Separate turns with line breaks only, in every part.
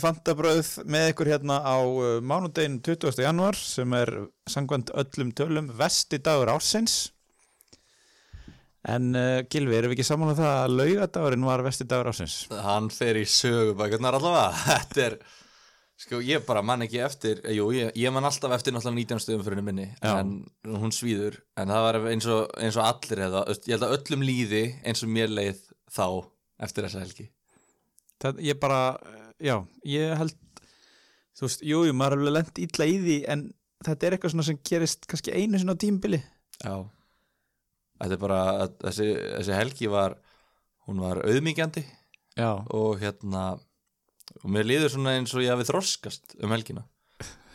í Fantabröð með ykkur hérna á uh, mánudegin 20. januar sem er sangvænt öllum tölum vesti dagur ársins en uh, Gilvi, erum við ekki saman á það að laugadagurinn var vesti dagur ársins?
Hann fer í sögubækurnar allavega Þetta er, sko ég bara man ekki eftir Jú, ég, ég man alltaf eftir náttúrulega 19 stöðum fyrir minni
Já.
En hún svíður En það var eins og, eins og allir eða Ég held að öllum líði eins og mér leið þá Eftir þessa helgi
Það, ég bara, já, ég held þú veist, jú, jú, maður er alveg lent illa í því en þetta er eitthvað svona sem gerist kannski einu sinna á tímbili
Já. Þetta er bara, þessi, þessi helgi var Hún var auðmíkjandi
Já,
Og hérna Og mér líður svona eins og ég hafi þroskast um helgina.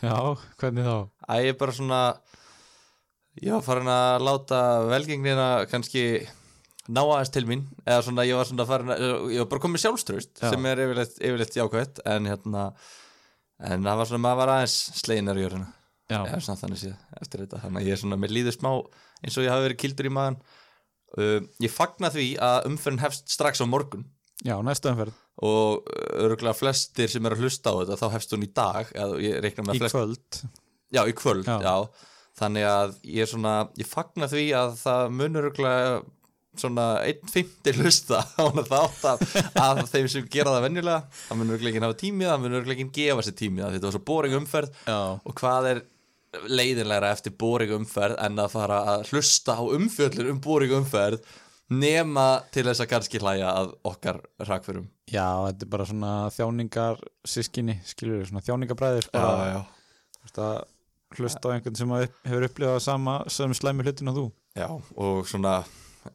Já, hvernig þá?
Æ, ég er bara svona var farin að láta velgengnina kannski ná aðeins til mín eða svona ég var svona farin að ég var bara komið sjálfströst
Já.
sem er yfirleitt, yfirleitt jákvætt en hérna en það var svona, maður var aðeins sleinar í jörðina. Eða svona þannig séð eftir þetta. Þannig að ég er svona, mér líður smá eins og ég hafi verið kildur í maðan uh, ég fagna því að umferðin hefst strax á morgun.
Já, næstu umferð.
Og örgulega flestir sem er að hlusta á þetta þá hefst hún í dag með
í
flest
kvöld.
Já, í kvöld,
Já.
já. Þannig að ég er svona, ég fagna því að það munur örugglega svona einn fymti hlusta á hana þátt af, af þeim sem gera það venjulega. Það munur ekki hafa tímið, það munur ekki gefa sér tímið. Þetta var svo boring umferð
Já,
og hvað er leiðinlegra eftir boring umferð en að fara að hlusta á umfjöllur um boring umferð nema til þess að kannski hlæja að okkar rakförum.
já, þetta er bara svona þjáningar sískinni, skilur við, svona þjáningabræðir bara,
já.
að hlusta á einhvern sem að hefur upplifað sama sem slæmi hlutin og þú
Já, og svona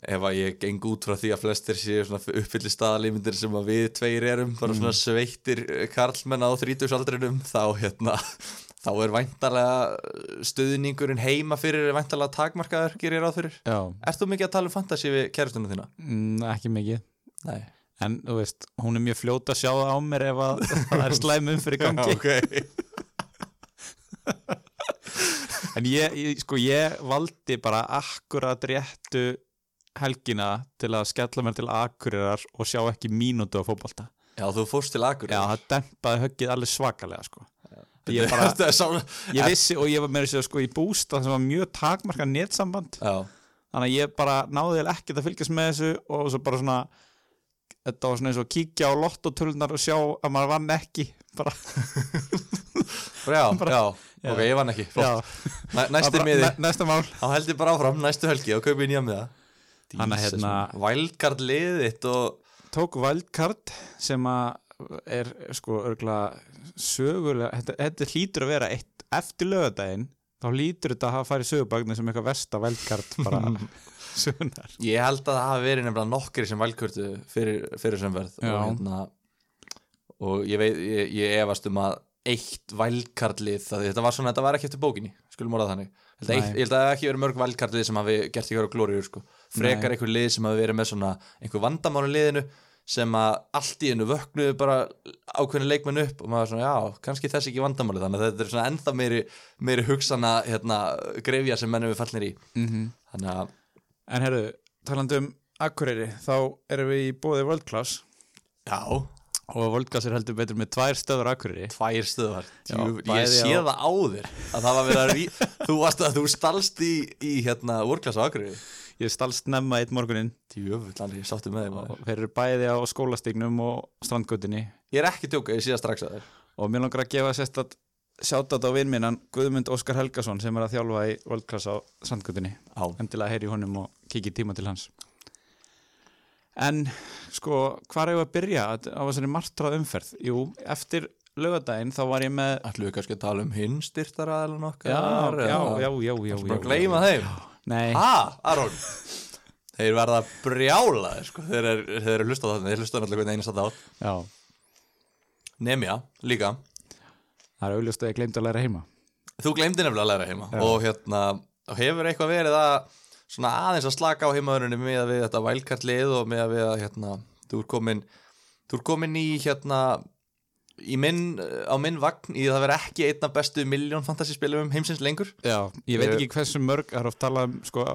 ef að ég geng út frá því að flestir séu svona uppfyllir staðalímyndir sem að við tveir erum, bara svona sveittir karlmenn á þrítusaldrinum þá hérna, þá er væntalega stuðningurinn heima fyrir væntalega takmarkaður, gerir fyrir.
Já,
Ert þú mikið að tala um fantasi við kærustunum þína?
mm, ekki mikið.
Nei.
En þú veist, hún er mjög fljóta að sjá það á mér ef að það er slæm umfyrir í gangi.
ok.
En ég, ég, sko, ég valdi bara akkurat réttu helgina til að skella mér til akurirar og sjá ekki mínútu á fótbolta.
Já, þú fórst til Akur
Já, það dempaði höggið alveg svakalega sko. Ég bara, ég vissi og ég var með þessu sko í bústa sem var mjög takmarka netsamband.
Já,
þannig að ég bara náði ekkert að fylgjast með þessu og svo bara svona þetta var svona eins og kíkja á lottotölunar og sjá að maður vann ekki bara,
já,
Bara-
já, ok, ég vann ekki. Næ,
bara,
miði
næ- næsta mál.
Þá held ég bara áfram næstu helgi og kaupi nýja með það
Þannig að, hérna-
Wildcard liðið þitt og
tók wildcard sem að er sko örgla sögulega, þetta, þetta hlýtur að vera eitt eftir lögadaginn þá hlýtur þetta að hafa farið sögubagnin sem eitthvað versta wildcard bara sögunar
Ég held að það hafi verið nefnilega nokkri sem vælkvörtu fyrir, fyrir sem verð
Já.
og, hérna, og ég, veit, ég, ég efast um að eitt vælkarlið þetta var svona, þetta var ekki eftir bókinni skulum orða þannig ég held, að það hafi ekki verið mörg vælkarlið sem hafi gert ykkur á glóriður sko. Frekar einhver lið sem hafi verið með svona einhver vandamáli liðinu sem að allt í hennu vöknuðu bara ákveðinu leikmenn upp og maður svona, já, kannski þess ekki vandamáli þannig að þetta er svona ennþá meiri, meiri hugsana hérna, grefja sem mennum við fallnir í.
Mm -hmm.
að,
En herru, talandi um Akureyri, þá erum við í bóði World Class.
Já.
Og World Class er heldur betur með tvær stöður Akureyri.
Tvær stöðvar.
Já,
ég sé
á-
það á þér að það var verið að rí... þú varst að þú stalst í, í hérna úrklassa Akureyri
Ég stalst nefna eitt morguninn.
Djöfull, alveg, ég sáttu með þeim
og þeir eru bæði á skólastignum og strandgötunni.
Ég er ekki tjóka, ég sé það strax að þér.
Og mér langar að gefa sérst að sjátat á vinn minnan Guðmund Óskar Helgason sem er að þjálfa í World Class á strandgötunni.
Á,
endilega heyri honum og kikið tíma til hans. En sko hvar hefur að byrja? Á þessari martrað umferð? Jú, eftir lögadaginn þá var ég með
við kannski að tala um hinn styrtaraðalan okkar
já, já, já, já, já,
að
já, já. Nei,
ha, Aron? Þeir verða brjála sko. þeir eru er hlusta á þarna, þeir hlusta náttúrulega hvernig einast að þátt.
Já,
Nemja, líka.
Það er auðvitað að ég gleymdi að læra heima.
Þú glemdi nefnilega að læra heima.
Já.
og hérna, hefur eitthvað verið að svona aðeins að slaka á heimaðurinn með að við þetta vælkartlið og með að við að hérna, þú er komin þú er komin í hérna minn, á minn vagn í það vera ekki einna bestu miljón fantasyspilum heimsins lengur
já, ég veit ekki hversu mörg það er oft talað um sko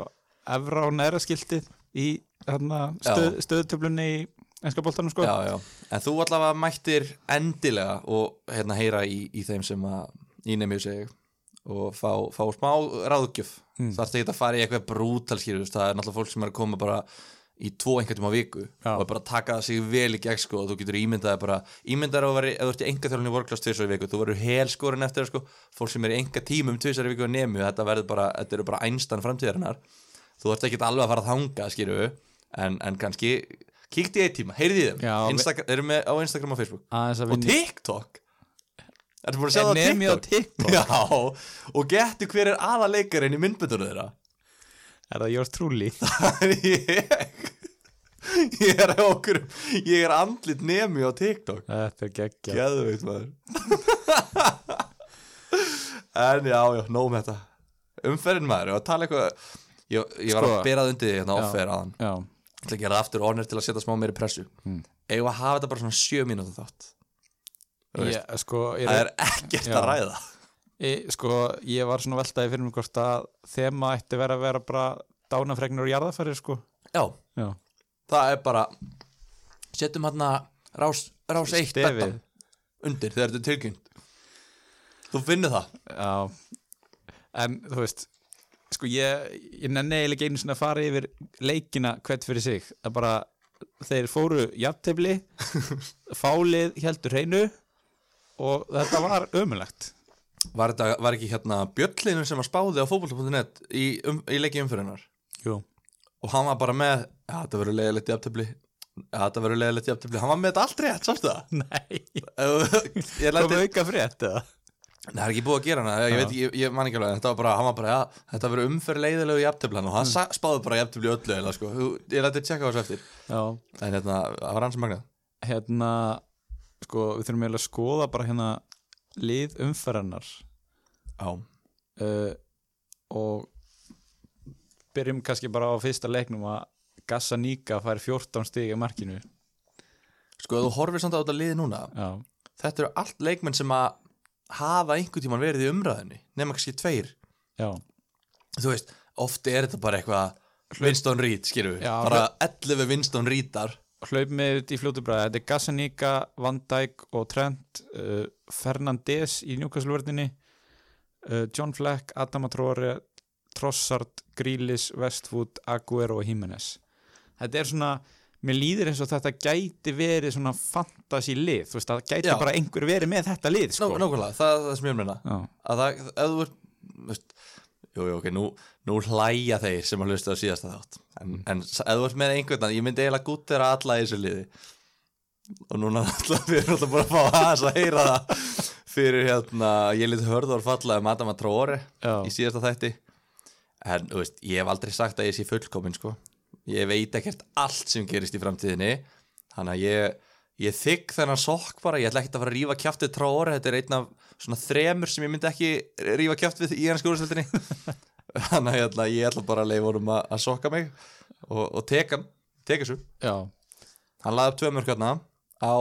efra og næra skiltið í hérna, stöð, stöðutöflunni í enska boltanum sko
já, já. En þú allavega mættir endilega og hérna heyra í, í þeim sem að í nefnir segi og fá, fá smá ráðgjöf
Mm.
þarf þetta að fara í eitthvað brútal það er náttúrulega fólk sem er að koma bara í tvo einhvern tíma viku
Já.
og bara taka sig vel í gegn sko og þú getur ímyndaði bara ímyndaði að vera, ef þú ert í enga þjálfni vorklast tvisar í viku, þú verður helskorin eftir það sko. Fólk sem er í enga tímum tvisar í viku að nemi þetta verður bara, þetta eru bara einstan framtíðarinnar. Þú ert ekki alveg að fara að þanga skýru en, en kannski kíkti í eitt tíma, heyrði í þeim
Já,
Instagram, eru með á Instagram og Facebook? Og
vinni
TikTok? Ertu búin að sjá það á TikTok? Já, og getur hver er aðaleikarinn í myndböndunum þeirra
er það yours truly?
Það er ég. Ég er okkur Ég er andlit nemi á TikTok.
Þetta er geggja
Gæðveit maður. En já, já, nóg með þetta. Umferðin maður, ég var að tala eitthvað Ég, ég var
Sko.
að berað undir því hérna offer aðan
já,
Ég ætla að gera aftur ornir til að setja smá meiri pressu.
Mm.
Að hafa þetta bara svona sjö mínútu þátt?
Ég, sko
Það er ekkert
Já.
að ræða
ég, sko ég var svona veltaði fyrir mig hvort að þema ætti vera að vera bara dánafregnur og jarðafæri sko.
Já,
já,
það er bara setjum hérna rás, rás eitt
Stefið.
undir þegar þetta er tilkynnt. Þú finnur það.
Já. En þú veist sko ég, ég nenni eiginlega ekki einu svona að fara yfir leikina hvert fyrir sig. Það bara, þeir fóru jafntefli fálið heldur hreinu og þetta var ömulegt
var, þetta, var ekki hérna Björnlinur sem að spáði á fótboll.net í, um, í leiki umfyrirnar
jú,
og hann var bara með þetta verður leiðilegt jafntefli. Ja, þetta verður leiðilegt jafntefli. Hann var með þetta allt rétt, sástu það?
Nei.
Ég
kom
læti,
auka frétt eða?
Það er ekki búið að gera hana. Ég,
Já.
veit, ég, ég man ekki alveg, þetta var bara, hann var bara ja, þetta verður umfyrir leiðilegu jafntefli og hann mm. spáði bara í öllu eða, sko. Ég læti tjekka á þessu eftir.
Já,
en hérna, það var hann sem magnað.
Hérna sko við þurfum eiginlega að skoða bara hérna lið umferðarnar
já,
uh, og byrjum kannski bara á fyrsta leiknum að Gassaníka fær 14 stig í markinu.
Sko, þú horfir samt á þetta liði núna
já,
þetta eru allt leikmenn sem að hafa einhvern tímann verið í umræðinni nema kannski tveir.
Já,
þú veist, ofti er þetta bara eitthvað Winston Reed,
Já,
bara 11 Winston Reedar
hlaup með út í fljótu bræði þetta er Gassaníka, Van Dijk og Trent uh, Fernandes í njúkastluvörðinni uh, John Fleck, Adama Traore Trossard, Grealish, Westwood Aguero og Jimenez þetta er svona mér líður eins og þetta gæti verið svona fantasy lið, þú veist, það gæti
Já.
bara einhver verið með þetta lið,
Nó,
sko
Nákvæmlega, það er það sem ég meina. Að það, ef þú veist, jú, jú, ok, nú, nú hlæja þeir sem að hlusta á síðasta þátt. En, en s- ef þú ert með einhvern ég myndi eiginlega gútt þeirra alla í þessu liði. Og núna alltaf við erum alltaf bara að fá aðeins að heyra það fyrir hérna, ég lítið hörður falla um Adama Traore
já,
í síðasta þætti. En þú veist, ég hef aldrei sagt að ég sé fullkomin sko. ég veit ekkert allt sem gerist í framtíðinni. Þannig að ég, ég þykk þennan sokk bara, ég ætla ekkert að fara að rífa kjáftið tráor, þetta er einn af svona þremur sem ég myndi ekki rífa kjáft við í hann skóðursveldinni þannig að ég ætla, ég ætla bara að leifa honum að, sokka mig og, og teka teka
já,
hann laði upp tvö mörg hérna á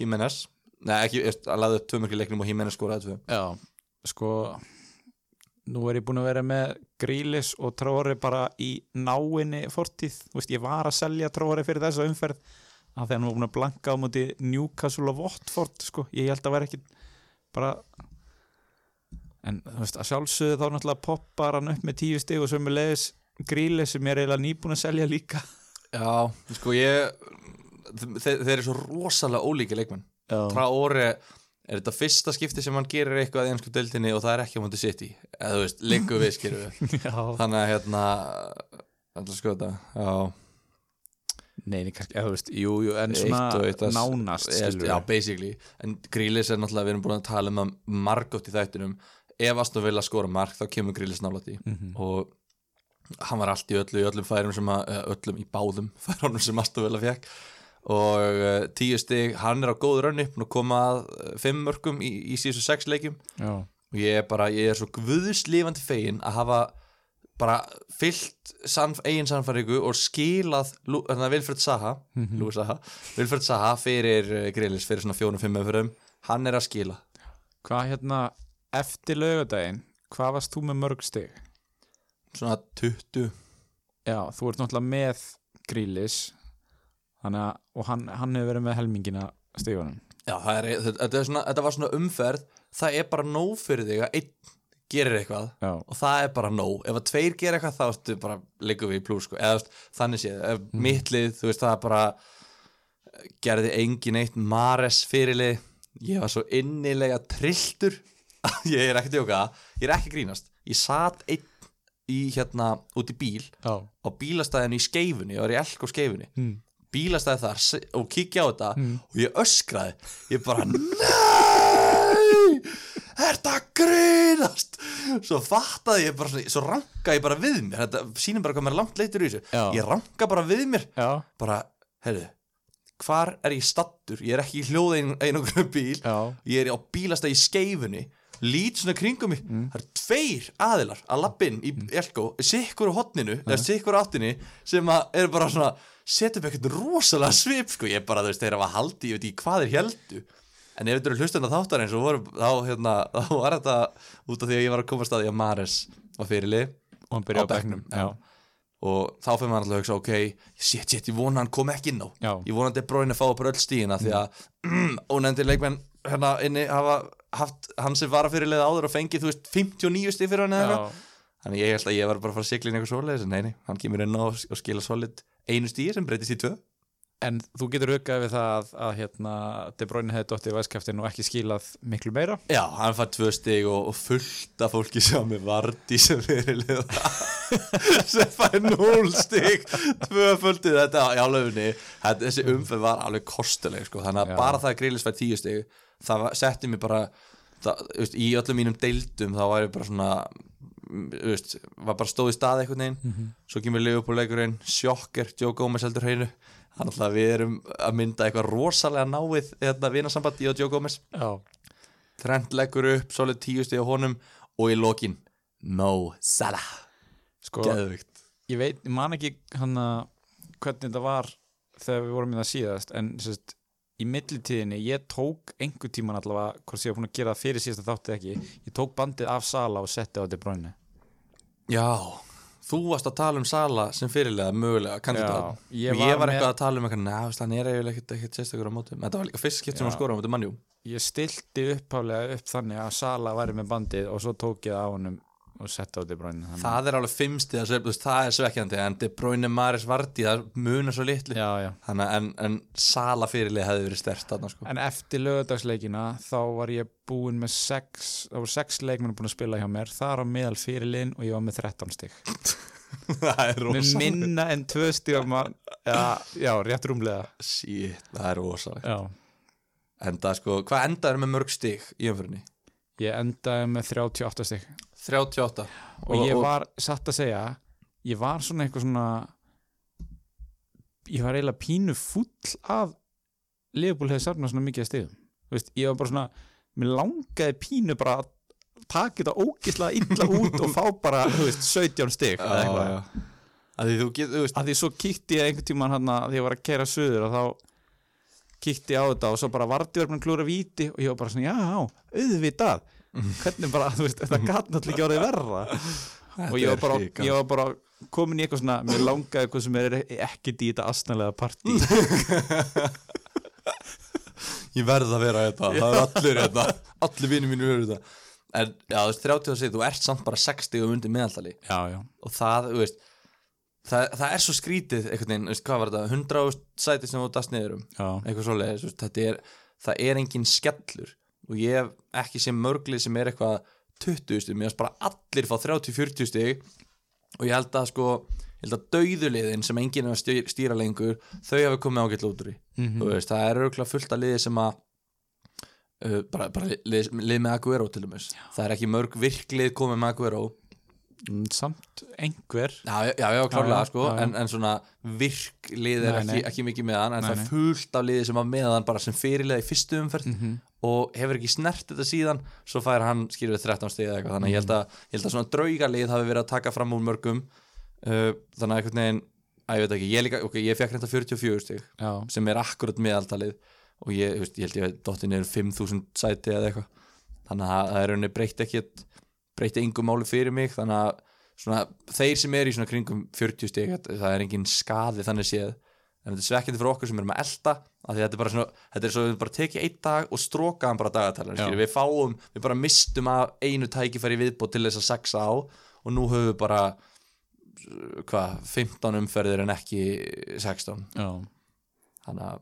Jimenez Nei, ekki, hann laði upp tvö mörg í leiknum og Jimenez skoraði tvö.
Já, sko nú er ég búin að vera með Grílis og Tróri bara í náinni fortíð, þú veist, ég var að selja Tróri fyrir þessa umferð að hann var búin að blanka á móti Newcastle og Watford, sko, ég held að vera ekki bara en þú veist, að sjálfsögðu þá náttúrulega poppar hann upp með tíu stig og sömu leiðis Grílis sem ég er eiginlega nýbúin að selja líka.
Já, sko ég þeir, þeir eru svo rosalega ólíki leikmenn.
Já,
Traore er þetta fyrsta skipti sem hann gerir eitthvað í ennsku deildinni og það er ekki á mútið sitt í eða þú veist, liggur við
já.
þannig að hérna ætla að skoða já,
Nei, nei, kannski, eða þú veist, jú, jú, en
Eitt
svona
eitt að-
nánast, skilur
já, basically. En Grílis er náttúrulega, við erum búin að tala um það margótt í þættinum. Ef Aston Villa skora mark þá kemur Grílis nálægt í
Mhm.
og hann var allt í öllu í öllum færum sem að, eða öllum í báðum færunum sem Aston Villa fekk og uh, tíu stig, hann er á góð rönni og koma að uh, fimm mörgum í, í síðustu sex leikjum.
Já,
og ég er bara, ég er svo guðslifandi fegin að hafa bara fyllt sanf, eigin sannfæringu og skilað þarna Vilfred Saha
Mhm.
Lúi Saha, Vilfred Saha fyrir uh, Grillis fyrir svona fjónum fimm öfrum hann er að skila.
Hvað hérna eftir laugardaginn, hvað varst þú með mörg stig?
svona 20
Já, þú ert náttúrulega með að, og hann, hann hefur verið með helmingina stígunum
Já, er, þetta, þetta, svona, þetta var svona umferð. Það er bara nóg fyrir þig að einn gerir eitthvað
Já,
og það er bara nóg. Ef að tveir gerir eitthvað þá ertu bara liggum við í plús sko. eða þannig séð,
Mm.
mitt lið þú veist það er bara gerði engin eitt Mares fyrirlið. Ég var svo innilega trilltur ég er ekki að djóka ég er ekki að grínast, ég satt einn í hérna út í bíl
já,
á bílastæðinu í skeifunni, ég var í elk og skeifunni.
Mm.
bílastæði þar og kíkja á þetta
Mm.
og ég öskraði. Ég bara NEI það grínast? Svo fattaði ég bara svo ranka ég bara við mér. Þetta sýnir bara hvað mér langt leitur í þessu.
Já.
ég ranka bara við mér.
Já,
bara, heyrðu hvar er ég stattur, ég er ekki í hljóða einhverjum bíl,
já,
ég er á bílastæði í skeifunni. Lít svona kringum mig.
Mm.
það eru tveir aðilar að lappin í Elko, sikkur á hotninu eða sikkur á áttinni sem að eru bara svona setja upp eitthvað rosalega svip sko. ég bara, þú veist, þeir hafa haldi, ég veit ekki hvað þeir heldu en ef þetta eru hlustandi þáttar eins og voru, þá, hérna, þá var þetta út af því að ég var að koma að staði að Mares var fyrirlið
og hann byrja
Á
já,
og þá fyrir maður alltaf að hugsa, ok, shit, shit, ég vona hann kom ekki inn á.
Já,
ég vona að De Bruyne fá upp öll stíðina því að mm, ónefndir leikmenn hérna inni hafa haft hann sem var að fyrirlega áður og fengið, þú veist, 59 stíð fyrir hann eða eitthvað. Þannig ég held að ég var bara að fara að sigla inn eitthvað svoleiðis en neini, hann kemur inn á og skila solid einu stíði sem breytist í tvö
en þú getur aukað við það að, að hérna, De Bruyne hefði dottið í væskaftin og ekki skilað miklu meira
já, hann fær tvö stíg og, og fullt af fólki sem með Vardí sem fyrirlega sem fær núl stíg tvö fulltið þetta álöfunni þetta, þessi umferð var alveg kostuleg sko. þannig að
Já.
bara það að Grílis fær tíu stíg það setti mig bara það, veist, í öllum mínum deildum þá var ég bara svona mm, veist, var bara stóð í stað einhvern veginn
Mhm.
svo kemur Leopold-leikurinn, sjokker Joe Gómez heldur hreinu þannig að við erum að mynda eitthvað rosalega náið þetta vinasamband í og Joe Gómez Trent leggur upp, solid tíu stíð á honum og í lokin Mo Salah.
Sko
Geðvikt
ég veit, ég man ekki hann að hvernig þetta var þegar við vorum í það síðast en sérst, í millitíðinni, ég tók einhver tíman allavega, hvort ég var búin að gera það fyrir síðasta þáttið ekki, ég tók bandið af Sala og setti á De Bruyne.
Já, þú varst að tala um Sala sem fyrirlega, mögulega, kandidat.
Ég
og ég
var
var
með-
eitthvað að tala um eitthvað, neða, hann er eiginlega ekkert, ekkert sérstakur á mótum Þetta var líka fyrst skipt sem hann skora á mótum mannjú
ég stilti upphálega upp þannig að Sala væri með bandið og svo tók ég það á honum og setti á De Bruyne.
Það er alveg fimmstið það er svekkjandi en De Bruyne Maris Vardí, það munar svo litlu
já, já.
Þannig en, en Sala fyrirlega hefði verið stert þarna sko
en eftir lögadagsleikina þá var ég búinn með sex þá voru sex leikmenn búin að spila hjá mér þar á meðal fyrirlin og ég var með 13 stig
Það er
með
rosalega
minna en tvö man, já, já, rétt rúmlega
Shit, það er rosalega. Enda sko, hvað endaður með mörg stig í umfyrinni?
ég endaði með 38 stig
38
og, ég var, satt að segja ég var svona eitthvað svona ég var eiginlega pínu full af Leopold hefði safnað svona mikið að veist, ég var bara svona, mér langaði pínu bara að taka þetta ógislega illa út og fá bara, þú veist, 17 stig eða eitthvað.
Að því þú getur, þú veist
að því svo kíkti ég einhvern tímann hann að því ég var að kæra söður og þá kíkti ég á þetta og svo bara varti verið að klúra víti og ég var bara svona, já, auðvitað hvernig bara, þú veist, þetta gat náttúrulega ekki orðið verra. Og ég var, bara, ég var bara komin í eitthvað svona mér langaði eitthvað sem er ekki í þetta astnalega partí.
Ég verð að vera þetta, það er allir þetta Allir vinið mínu verður þetta En já, þú veist, 30 að segja, þú ert samt bara 60 og undir
já,
Og það, þú veist Það, það er svo skrítið, einhvern veginn, veist, hvað var þetta? 100 sæti sem þú dast niður um? Eitthvað þú veist, þetta er það er engin skellur og ég hef ekki sem mörglið sem er eitthvað 20 stig, mér finnst bara allir fá 30-40 stig. Og ég held að sko, ég held að dauðuliðin sem enginn er að stýra, stýra lengur þau hafi komið ágætt lútur í
Mhm.
þú veist, það er auðvitað fullt af liði sem að uh, bara, bara lið, lið með Aguero til dæmis. Það er ekki mörg virklið komið með Aguero.
Mm, samt einhver.
Já, já, já, klárlega, sko. En, en svona virk lið er
Nei,
ekki,
nei.
ekki mikið með hann en
Nei,
það er fullt af liði sem var með hann bara sem fyrirlega í fyrstu umferð.
Mhm.
Og hefur ekki snert þetta síðan svo fær hann skilur við 13 stig eða eitthvað. Þannig ég held að, ég held að svona draugalið hafi verið að taka fram úr mörgum. Uh, þannig að einhvern veginn að ég veit ekki, ég, líka, okay, ég fekk reynda 44 stig
já,
sem er akkurat meðaltalið. Og ég, þú veist, ég held ég að dottin er 5000 sæti eða eitthvað. Þannig að það er rauninni breytt ekki breytti engum máli fyrir mig. Þannig að svona, þeir sem er í svona kringum 40 stig það er engin skaði þannig séð en þetta er svekkjandi fyrir okkur sem erum að elda af því að þetta er bara svona, þetta er svo við bara tekið einn dag og strókaðan bara dagatalinn
Já.
við fáum, við bara mistum að einu tækifæri í viðbót til þess að sexa á og nú höfum við bara hvað, 15 umferðir en ekki 16
Já.
þannig að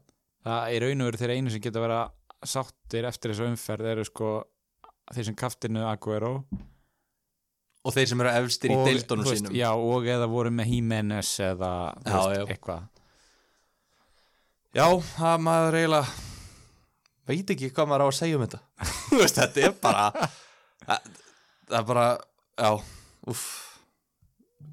það er raun og veru þeir einu sem geta vera sáttir eftir þessu umferð eru sko þeir sem kaftinu Aguero
og þeir sem eru efstir í
og,
deildunum
þú veist,
sínum.
já, og eða voru með Jimenez eða
Já,
veist, eitthvað
Já, það maður eiginlega veit ekki hvað maður á að segja um þetta veist, þetta er bara það, það er bara já, uff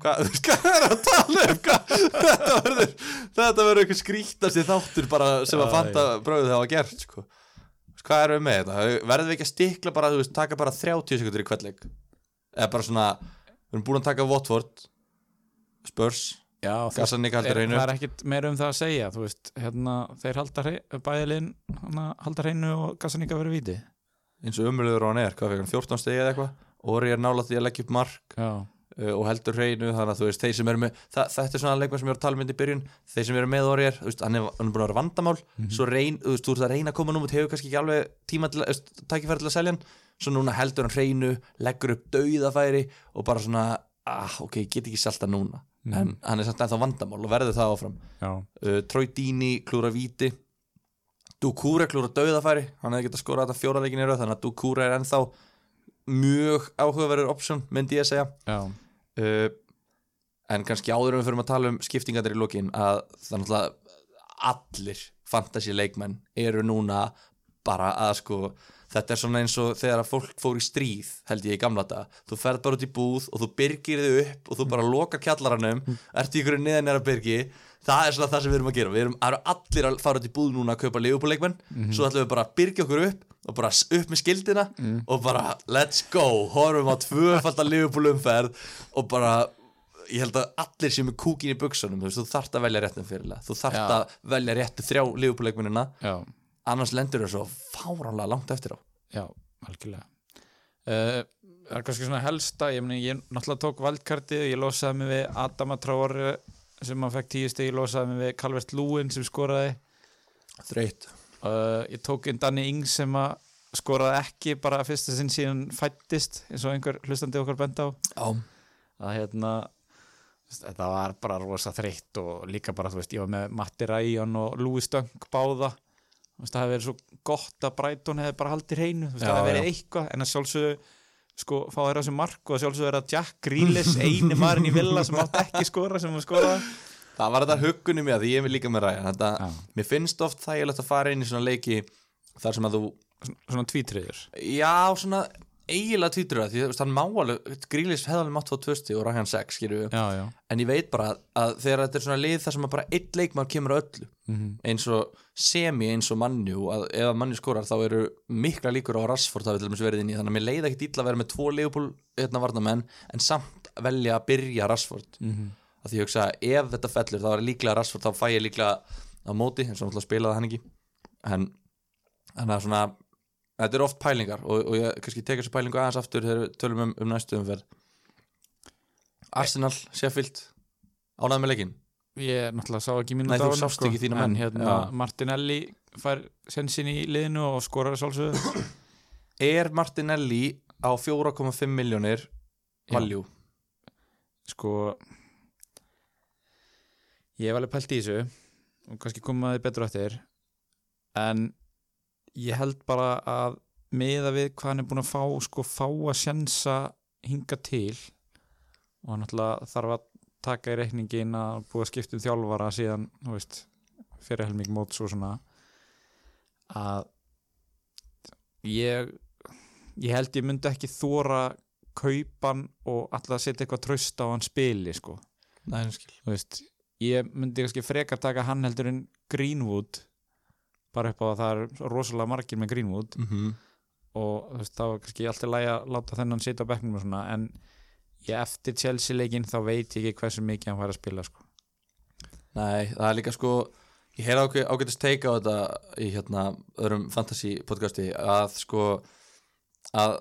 Hvað, hvað er að tala um? Þetta verður þetta verður eitthvað skrítast í þáttur bara sem að fanta bröðu það var gert sko. Hvað erum við með þetta? Verðum við ekki að stikla bara, þú veist, taka bara 30 sekundur í kveldleik eða bara svona, við erum búin að taka Watford Spurs
Já,
ekki
er, það er ekkit meira um það að segja þú veist, hérna, þeir halda bæðilinn, hana, halda hreinu og Gassaníka verið víti.
Eins og umröður hann er, hvað fyrir hann 14 stegi eða eitthvað? Óri er nála því að leggja upp mark uh, og heldur hreinu þannig að þú veist, þeir sem eru með það, þetta er svona leikmann sem ég var að tala mynd í byrjun þeir sem eru með Óri er, veist, hann er, hann er búin að vera vandamál svo reyn, þú veist, þú ert að reyna að koma nú hefur kannski ekki alveg tíma til að tækifæri til að selja hann, svo núna heldur hann hreinu leggur upp dauðafæri og bara svona, ah, ok, ég get ekki selta núna. En hann er samt ennþá vandamál og verður það áfram. Uh, Troy Dini klúra víti. Dukúra klúra döðafæri hann hefði getað skorað þetta fjóra leikin í röð þannig að Dukúra er ennþá mjög áhugaverður option myndi ég að segja. Uh, en kannski áður við fyrir að tala um skiptingatir í lokin að er náttúrulega allir fantasy leikmenn eru núna bara að sko þetta er svona eins og þegar að fólk fór í stríð held ég í gamla dag, þú ferð bara út í búð og þú byrgir þig upp og þú bara lokar kjallaranum, ert í ykkur neðan nýra byrgi. Það er svona það sem við erum að gera. Við erum, allir að fara út í búð núna að kaupa leifupúleikmenn, svo ætlum við bara að byrgja okkur upp og bara upp með skildina og bara let's go, horfum á tvöfaldar leifupúlumferð og bara ég held að allir sem er kúkin í buksunum þú, þarft að velja réttum fyrirlega. Þú þarft
Já.
að velja réttu þrjá leifupúleikmennina
já,
annars lendur þau svo fáránlega langt eftir á.
Já, algjörlega. Uh, Það er kannski svona helsta ég, meni, ég náttúrulega tók valdkartið ég losaði mig við Adama Traore sem hann fekk tíu stig, ég losaði mig við Calvert Lúin sem skoraði.
Þreytt.
Uh, ég tók inn Danny Ings sem að skoraði ekki bara fyrsta sinn síðan fættist eins og einhver hlustandi okkar bent á.
Já,
að hérna þetta var bara rosa þreytt og líka bara, þú veist, ég var með Matti Ræjon og Louis Dunk báða það hefði verið svo gott að Brighton hefði bara haldið hreinu, það hefði verið eitthvað en að sjálfsögðu, sko, fá þeirra sem mark og að sjálfsögðu er að Jack Grealish eini maðurinn í villa sem átt ekki skora sem hann skoraði
það var þetta huggunum ég að ég er líka með ræðan þetta,
Já.
mér finnst oft þægilegt að fara inn í svona leiki þar sem að þú,
svona tvítriður.
Já svona eiginlega týtur það, því hann má alveg grílis hefðalinn mátt fá tvösti og
já, já,
en ég veit bara að þegar þetta er svona lið þar sem bara einn leikmar kemur öllu
mm
eins og semi eins og mannjú að ef að mannjú skorar þá eru mikla líkur á að Rashford hafi til dæmis verið inn í þannig að mér leiði ekkit illa að vera með tvo leifupól hérna varnamenn en samt velja að byrja Rashford.
-hmm.
að því ég hugsa að ef þetta fellur þá er líklega Rashford þá fæ ég líklega á móti eins og náttúrulega spilaði hann ekki. En svona þetta eru oft pælingar og, og ég kannski teka þessu pælingu aðeins aftur þegar við tölum um, um næstu umferð Arsenal, Sheffield ánægð með leikinn
ég náttúrulega sá ekki mínu
þína menn.
en hérna,
Já.
Martinelli fær sensin í liðinu og skorar sjálfsögðu
Er Martinelli á 4,5 miljónir valjú?
sko ég hef alveg pælt í þessu og kannski komaði betur eftir en ég held bara að miða við hvað hann er búin að fá sko fá að sjensa hinga til. Og náttúrulega þarf að taka í reikningin að búið að skipta um þjálfara síðan, þú veist fyrir helming móts og svona að ég ég held ég myndi ekki þóra kaupan og alltaf setja eitthvað tröst á hann spili sko.
Nei,
veist, ég myndi kannski frekar taka hann heldur en Greenwood bara upp á að það er rosalega margir með Greenwood
mm -hmm.
og þú veist, þá er kannski alltaf lægi að láta þennan sitja á bekknum og svona en ég eftir Chelsea leikinn þá veit ég ekki hversu mikið hann fær að spila sko.
Nei, það er líka sko ég heyra ágæ, ágætist teika á þetta í hérna öðrum fantasy podcasti að sko að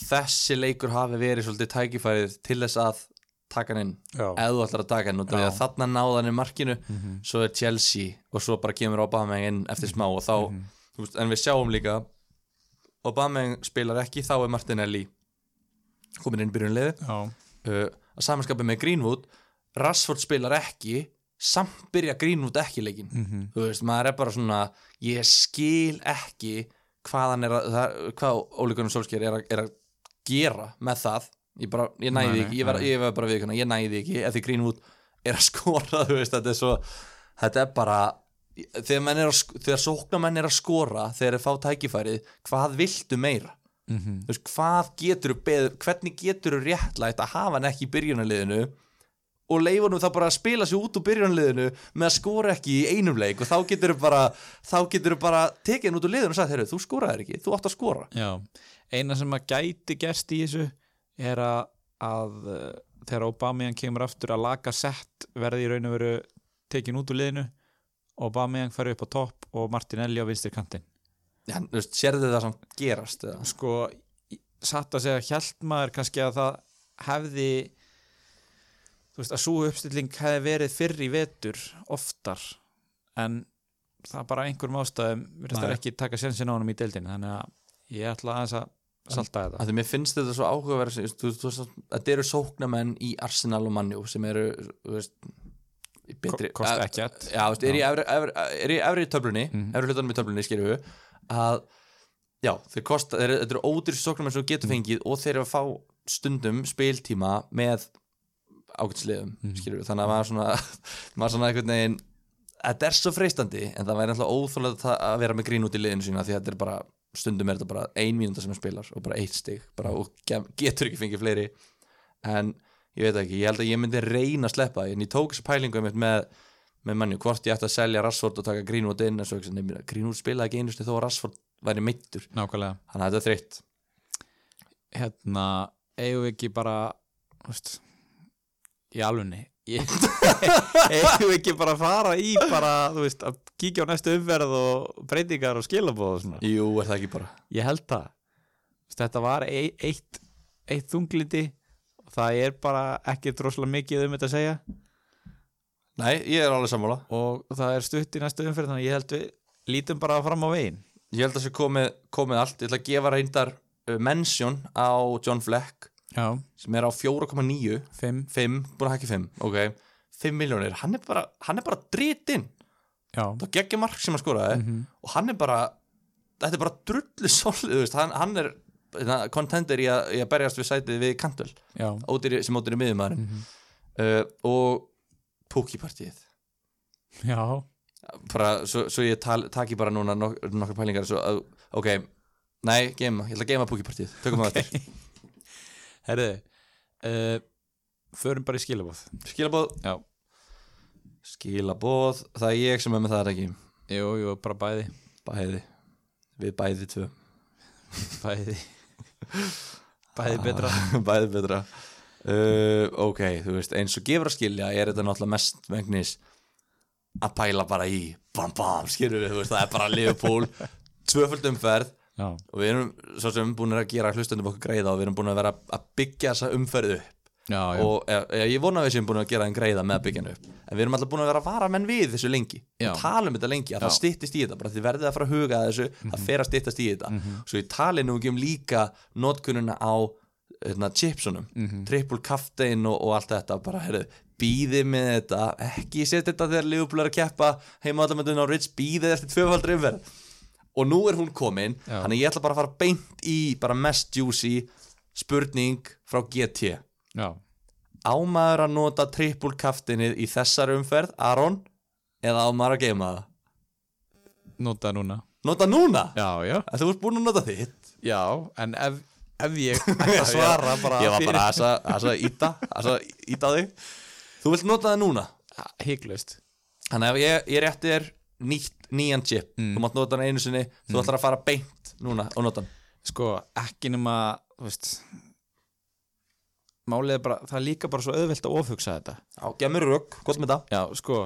þessi leikur hafi verið svolítið tækifærið til þess að taka hann inn. Ef þú ætlar að taka hann
Já.
að þarna náða hann í markinu
Mhm.
svo er Chelsea og svo bara kemur Aubameyang inn eftir smá og þá,
Mhm.
þú veist, en við sjáum líka Aubameyang spilar ekki þá er Martinelli komin inn
já,
uh, að samanskapi með Greenwood Rashford spilar ekki samt byrja Greenwood ekki leikin
mhm,
þú veist, maður er bara svona ég skil ekki hvað hann er að, það, hvað Óli Gunnar Solskjær er, er að gera með það ég bara, ég næði
Nei,
ekki, ég verð
nei.
ég verð bara við ég næði ekki, ef því Greenwood er að skora veist, þetta er svo þetta er bara, þegar menn er að þegar sóknarmenn er að skora þegar þeir fá tækifærið, hvað viltu meira?
Mhm,
þú veist, hvað getur hvernig getur þú réttlægt að hafa hann ekki í byrjunarliðinu og leifa nú það bara að spila sig út úr byrjunarliðinu með að skora ekki í einum leik og þá getur þú bara bara tekið hann út úr liðinu og sagt, þú skoraðir ekki, þú átt að skora.
Já Eina sem að gæti gerst í þessu er að, að uh, þegar Aubameyang kemur aftur að laga sett verði í raun og veru tekin út úr liðinu Aubameyang fari upp á topp og Martinelli á vinstri kantinn
Já, þú veist, sérðu það samt gerast eða?
sko, satt að segja hjælt maður kannski að það hefði þú veist að svo uppstilling hefði verið fyrr í vetur oftar en það bara einhverjum ástæðum virðist það ekki taka sensin á honum í deildin þannig að ég ætla aðeins að salta þetta
því mér finnst þetta svo áhugaverð þetta eru sóknarmenn í Arsenal og Manjú sem eru veist, betri,
Ko- kosta
að- er í efri, töflunni
Mhm.
efri hlutunum í töflunni, skilju að já, þeir þeir, þetta eru ódýr sóknarmenn sem getur fengið og þeir eru að fá stundum spiltíma með ágætsliðum, mm. skilju þannig að maður svona, maður svona einhvern veginn þetta er svo freistandi en það væri alltaf óþjóðlega að vera með grín út í liðinu sína því þetta er bara, stundum er þetta bara ein mínúta sem hann spilar og bara eitt stig bara, og getur ekki fengið fleiri. En ég veit ekki, ég held að ég myndi reyna að sleppa en ég tók þessu pælingu með með manni, hvort ég ætti að selja Rashford og taka Greenwood inn nefnir, Greenwood spilaði ekki einustu þó að Rashford væri meittur,
nákvæmlega.
Þannig að þetta er þreytt.
Hérna, eigum við ekki bara veist í alvunni við ekki bara að fara í bara, þú veist, að kíkja á næstu umverð og breytingar og skilabóð og svona.
Jú, er það ekki bara.
Ég held það. Þetta var e eitt, eitt þunglindi og það er bara ekki droslega mikið um þetta að segja.
Nei, ég er alveg sammála.
Og það er stutt í næstu umferð þannig að ég held við lítum bara fram á veginn.
Ég held að það sé komið, komið allt. Ég ætla að gefa reyndar uh, mention á John Fleck
já,
sem er á 4,9
fimm.
5, búin að hækki 5, ok. 5 miljónir, hann er bara, hann er bara dritinn. Það geggja mark sem hann skoraði
Mhm.
og hann er bara, þetta er bara drullu veist, hann, hann er hérna, contender í í að berjast við sætið við Kantul,
já,
ódýri, sem ódýri miðumæðurinn
Mhm.
uh, og Púkipartíð
já.
Bara, svo, svo ég tal, taki bara núna nok nokkar pælingar svo, að, ok, nei, geima, ég ætla að geima Púkipartíð, tökum það eftir
herriði uh, förum bara í skilabóð
skilabóð,
já,
skilabóð það er ég sem er með það ekki?
Jú, jú, bara bæði.
Bæði, við bæði tvö.
Bæði. Bæði betra.
bæði betra. Uh, ok, þú veist, eins og gefur að skilja er þetta náttúrulega mest vegnis að pæla bara í bam bam, skilur við, þú veist, það er bara Liverpool. Tvöföld umferð
já,
og við erum svo sem búin að gera hlustundum okkur greiða og við erum búin að vera að byggja þessa umferðu upp.
Já, já,
og e, e, ég vona að við séum búin að gera þeim greiða með að byggja henni upp. En við erum alltaf búin að vera að vara menn við þessu lengi. Og tala um þetta lengi, að það
Já.
styttist í þetta bara þið verðið að fara að huga að þessu, það fer að styttast í þetta. Svo ég tali nú ekki um líka notkununa á hérna, chipsunum, triple kaftein og, og allt þetta, bara heyrðu býðið með þetta, ekki setja þetta þegar er að keppa heima allamöndun á Ritz býðið eftir tvöfaldri umverð og nú er hún komin.
Já.
þannig ég ætla bara að fara beint í bara mest juicy spurning frá GT
já,
ámaður að nota triple kaftinið í þessari umferð, Aron? Eða ámaður að geima það?
Nota núna.
Nota núna,
já, já,
þú ert búin að nota þitt.
Já, en ef, ef ég að svara bara
ég var bara að íta að þessa íta á þig. Þú vilt nota það núna?
Hygglust
þannig að ef ég, ég rétti þér nýtt, nýjan chip,
Mm.
þú mátt nota hann einu sinni þú ætlar að fara beint núna og nota hann.
Sko, ekki nema þú veist málið er bara, það er líka bara svo auðvelt að ofhugsa þetta.
Já, gef mér rögg, gott með það.
Já, sko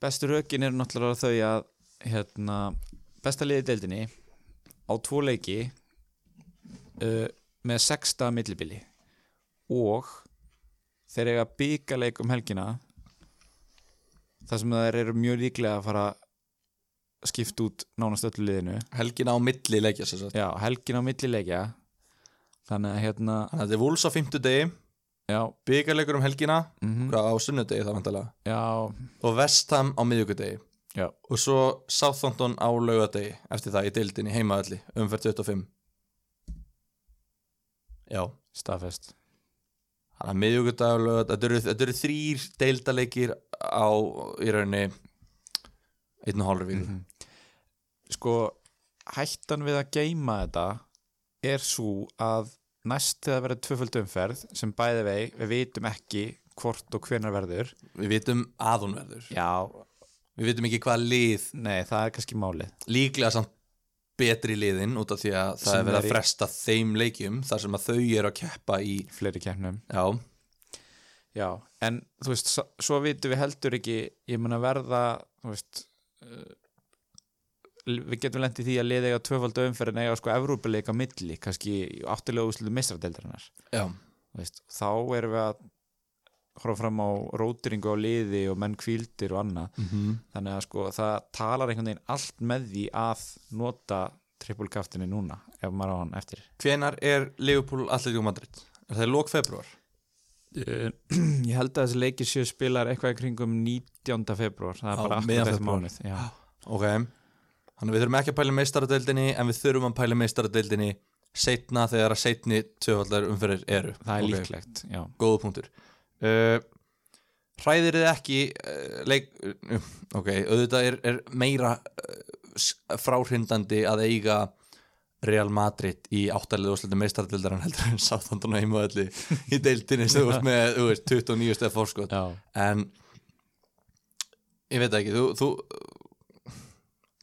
bestu rökin eru náttúrulega þau að hérna, besta liði deildinni á tvo leiki uh, með sexta millibili og þeir eiga byggarleik um helgina þar sem þeir eru mjög líklega að fara að skipta út nánast öllu liðinu.
Helgina á milli sagt.
já, helgina á millileikja þannig að hérna
þannig að þetta er Wolves á fimmtudegi.
Já,
byggarleikur um helgina.
Mm
hvað á sunnudegi það vantilega og Vestham á miðjögudegi og svo Southampton á laugadegi eftir það í deildinni heimaðalli umferð 25 já.
Staðfest
Þannig að lögat, þetta eru, þetta eru þrýr deildaleikir á í rauninni einn og hálfur viku.
Mhm. sko, hættan við að geima þetta er svo að næst þegar verður tvöföld umferð sem bæði vei, við vitum ekki hvort og hvenar verður
Við vitum að hún verður.
já,
Við vitum ekki hvað lið,
nei, það er kannski málið
líklega samt betri liðin út af því að það
Sem
er verið
er
að fresta þeim leikjum þar sem að þau eru að keppa í,
fleiri keppnum.
Já,
Já, en þú veist, svo, vitum við heldur ekki, ég mun að verða, veist, uh, við getum lendið því að liða eiga tvöfald umferð en eiga sko Evrópuleik á milli, kannski áttilega Þú Veist, þá erum við að horfa fram á rótiringu á liði og menn kvíldir og annað.
mm
Þannig að sko það talar einhvern veginn allt með því að nota trippulkaftinni núna, ef maður á hann eftir.
Hvenar er Liverpool Atletico Madrid? Er það í lók februar?
Uh, ég held að þessi leikir séu spilar eitthvað í kringum 19. februar það er
Á,
bara akkurat þessi mánuð.
Ok, þannig við þurfum ekki að pæla meistaradeildinni en við þurfum að pæla meistaradeildinni setna þegar að setni tvöfaldar umferðir eru.
það er
Ok.
líklegt já.
góða punktur uh, hræðir þið ekki uh, leik, uh, ok, auðvitað er, er meira fráhrindandi að eiga Real Madrid í áttalið og slutum meistardildar en heldur en Southampton og heimaðalli í deildinni sem þú veist með þú veist, 29 stef fórskot en ég veit ekki þú, þú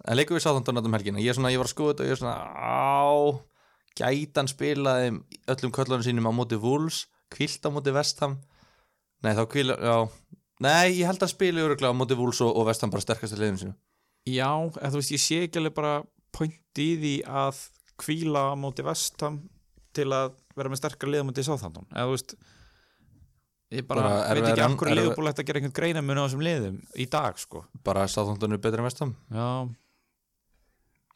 en leikum við Southampton um helgina? Ég, svona, ég var að skoða þetta og ég er svona á gætan spilaði öllum köllunum sínum á móti Wolves kvilt á móti Vestham nei þá kvila, já. Nei ég held að spila öruglega á móti Wolves og, og Vestham bara sterkast að liðinu sínu.
Já, en þú veist ég sé ekki alveg bara point í því að kvíla á móti vestam til að vera með sterkar liða móti sáþandun eða þú veist ég bara,
Bara er
veit ekki af hverju
er við-
liðbúl ætti að gera einhvern greina mun á þessum liðum í dag sko.
Bara Southampton er betur en Vestham
já,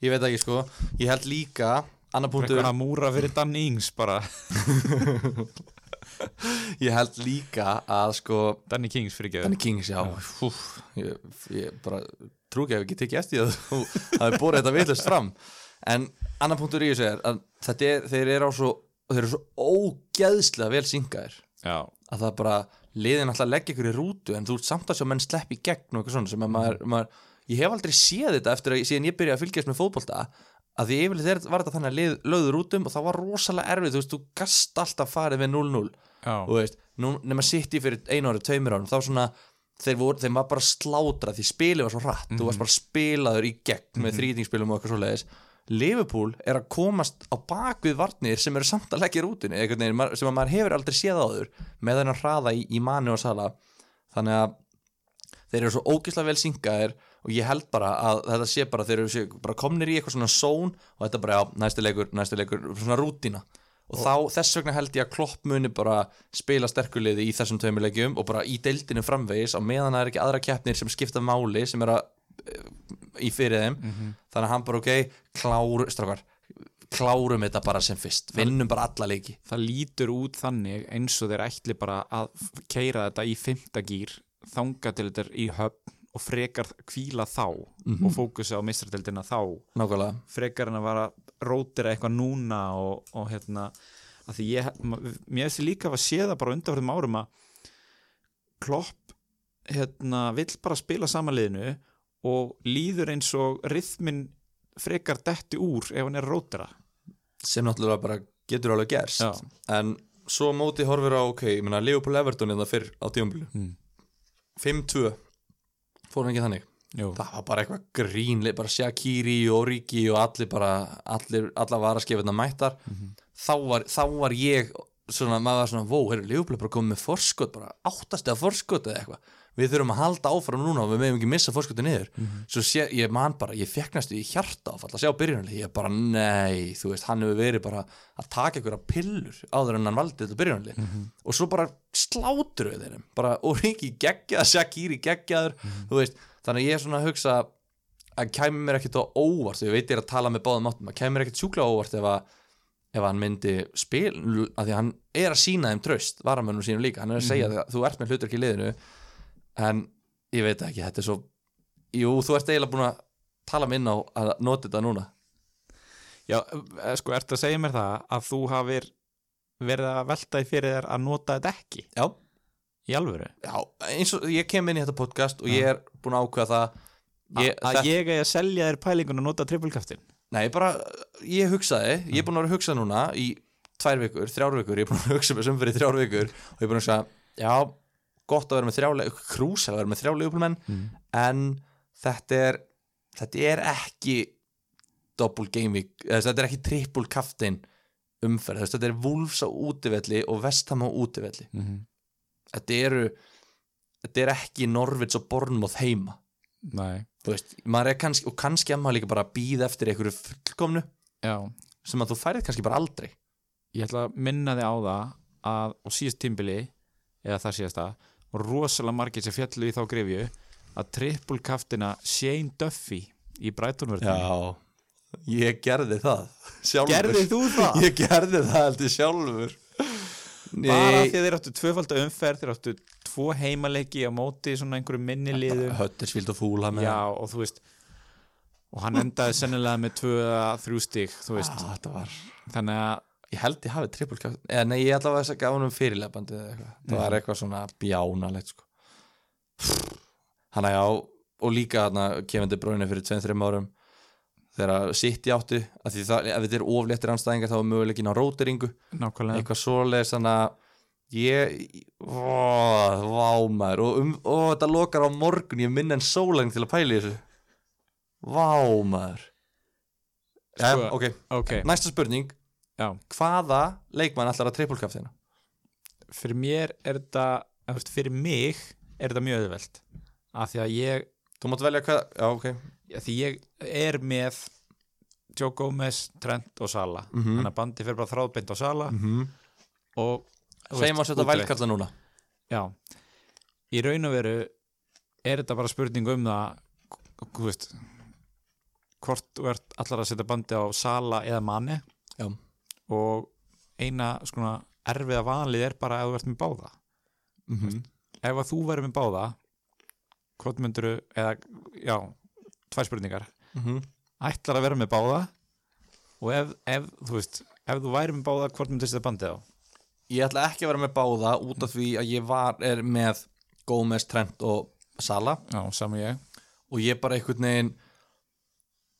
ég veit ekki sko, ég held líka annar punktur,
eitthvað að múra fyrir Dan Ings bara,
ég held líka að sko
Danny Kings fyrir ekki
Danny Kings, já, Hú, ég, ég bara trú ekki að við ekki tekið eftir að þú hafi borðið þetta vitlust fram. En annar punktur í þessu er að þetta er, þeir eru á svo þeir eru svo ógeðslega vel syngaðir
já,
að það bara liðin alltaf leggja ykkur í rútu en þú ert samt að sjá menn slepp í gegn og eitthvað svona sem að maður, maður ég hef aldrei séð þetta eftir að síðan ég byrja að fylgjast með fótbolta að því yfirleitt er- var þetta þannig að lið lögður rútum og það var rosalega erfið, þú veist, þú gast alltaf farið við 0-0
já,
og veist, nú, nema sitt í fyrir einu ári, tveimur árum, þá svona þeir voru, þeim var bara slátra því spilið var svo hratt, þú varst bara spilaður í gegn með þrýtingspilum og eitthvað svo leiðis Liverpool er að komast á bakvið varnir sem eru samt að leggja ma- sem að maður hefur aldrei séð áður með þennan hraða í, í mani og sala þannig að þeir eru svo ógislega vel syngaðir og ég held bara að þetta sé bara þeir eru sé, bara komnir í eitthvað svona zone og þetta bara, já, næsti leikur, næsti leikur svona rútina og, þá þess vegna held ég að Klopp muni bara spila sterkuliði í þessum tveimur leikjum og bara í deildinu framvegis á meðan það er ekki aðra keppnir sem skipta máli sem er að í fyrir þeim. Þannig að hann bara ok, klár, strákar klárum þetta bara sem fyrst. Vinnum bara alla leiki.
Það lítur út þannig eins og þeir ætli bara að keira þetta í fymta gýr þanga til þetta í höfn og frekar kvíla þá og fókusa á mistradeldina þá.
Nákvæmlega.
Frekar en að vara rótira eitthvað núna og, og hérna að því ég, mér finnst líka að sé það bara undanfjörðum árum að Klopp hérna vill bara spila samanliðinu og líður eins og rithmin frekar detti úr ef hann er rótira
sem náttúrulega bara getur alveg gerst.
Já.
en svo móti horfir á ok, ég meina Leopold Everton eða fyrr á tíumbilu
Mm.
5-2 fór hann ekki þannig
Jú.
það var bara eitthvað grínli, bara Shaqiri og Origi og allir bara allir, allar varaskefina mættar
Mhm.
þá, var, þá var ég svona, maður var svona, vó, heyrðu, Leopold bara komið með forskot, bara áttast eða forskot eða eitthvað, við þurfum að halda áfram núna og við meðum ekki missa forskoti niður. Svo sé, ég man bara, ég fekk næstu í hjarta áfall að sjá byrjunarlið, ég bara, nei þú veist, hann hefur verið bara að taka ykkur pillur áður en hann valdi þetta byrjunarlið. Og svo bara slátur við þeirrum, bara, og Ríki geggjað, Shakiri geggjaður, þú veist. Þannig að ég er svona að hugsa að kæmi mér ekkert á óvart, ég veit ég er að tala með báðum áttum, að kæmi mér ekkert sjúklega á óvart ef að ef hann myndi spil að því að hann er að sína þeim tröst varamönnum sínum líka, hann er að segja mm þú ert með hlutverk í liðinu en ég veit ekki, þetta er svo jú, þú ert eiginlega búin að tala minn á að nota þetta núna.
Já, eh, sko, ertu að segja mér það að þú hafir verið að velta í fyrir þér að nota þetta ekki?
Já,
í alvöru?
já, eins og ég kem inn í þetta podcast og ég er búin að ákveða það. Ég,
að ég eigi að selja þér pælingun og nota trippulkaftin
Nei, bara, ég hugsaði, ég er búin að vera að hugsa núna í tvær vikur, þrjár vikur, ég er búin að hugsa með sömfyrir þrjár vikur og ég er búin að hugsa, já, gott að vera með þrjá, krús að vera með þrjá leifuplumenn, en þetta er, þetta er ekki double game week, þetta er ekki triple kaftin umferð, þetta er Wolves á útivelli og Vestham á útivelli.
mm -hmm.
Þetta eru, þetta er ekki Norvits og Bornmoth heima.
Nei,
þú veist, er kannski og kannski að maður líka bara býða eftir einhverju fullkomnu
já.
sem að þú færið kannski bara aldrei.
Ég ætla að minna þig á það að á síðast tímbili eða það síðasta og rosalega margir sem fjallu í þá grefju að trippulkaftina Shane Duffy í Brightonvörðinu
Já, ég gerði það sjálfur.
Gerði þú það?
Ég gerði það heldur sjálfur.
Bara því að þeir áttu tvöfalda umferð þeir áttu tvo heimaleiki á móti svona einhverju minni liðu
Höttersvíld og fúla með
Já, og þú veist og hann endaði sennilega með tvö eða þrjú stík,
ah, Þetta var
þannig að,
Ég held ég hafi triple kjátt Eða nei, ég að þess að gaf honum fyrirlefandi eða eitthvað. Það var eitthvað svona bjánalegt sko. Hanna já og líka þarna kemandi bróinu fyrir 2-3 árum þegar sitt í áttu að því það, ef þetta er ofléttir anstæðingar þá er möguleikin á
nákvæmlega.
Eitthvað svoleiðis þannig að ég ó, vámaður og, um, og þetta lokar á morgun ég minn en sólægn til að pæla í þessu. Vámaður ja,
Sko,
ok,
Ok,
næsta spurning
já,
hvaða leikmann ætlar að trippulkaftina
fyrir mér er þetta fyrir mig er þetta mjög auðvelt. Af því að ég
þú mátt velja hvað, já ok.
Því ég er með Joe Gomez, Trent og Sala
Mhm.
þannig að bandi fyrir bara þráðbeint á Sala
mm -hmm.
og
segjum að
útreitt.
vælkalla núna.
Já, í raun og veru er þetta bara spurning um það veist hvort þú ert allar að setja bandi á Sala eða Mane.
Já.
Og eina svona erfiða valið er bara að þú ert með báða.
Mm -hmm.
ef að þú verður með báða hvort myndur eða, já, tvær spurningar. Ætlar að vera með báða og ef, ef þú veist ef þú væri með báða, hvort myndir setja bandið á?
Ég ætla ekki að vera með báða út af því að ég var, er með Gómez, Trent og Sala
já,
og ég bara einhvern veginn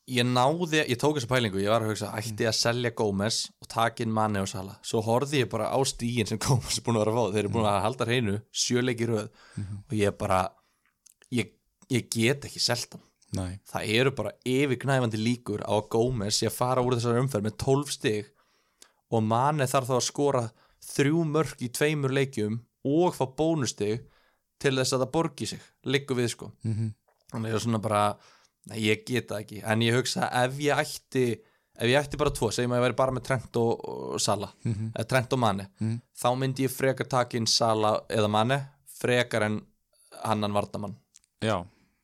ég náði, ég tók þessa pælingu ég var að hugsa, ætti ég að selja Gómez og taka inn manni og sala, svo horfði ég bara á stígin sem Gómez er búin að vera að fá. Þeir eru búin að halda hreinu, sjöleiki röð. Og ég bara ég, ég get ekki selt hann. Það eru bara yfirgnæfandi líkur á Gómez að fara úr þessari umferð með 12 stig og manni þarf þá að skora þrjú mörg í tveimur leikjum og fá bónustig til þess að það borgi sig, liggur við sko.
Mm -hmm.
þannig að ég er svona bara nei, ég get það ekki, en ég hugsa ef ég ætti ef ég ætti bara tvo, segjum að ég væri bara með Trent og, og Sala eða Trent og Mane
Mhm.
þá myndi ég frekar taka inn Sala eða Mane frekar en annan vardamann
já,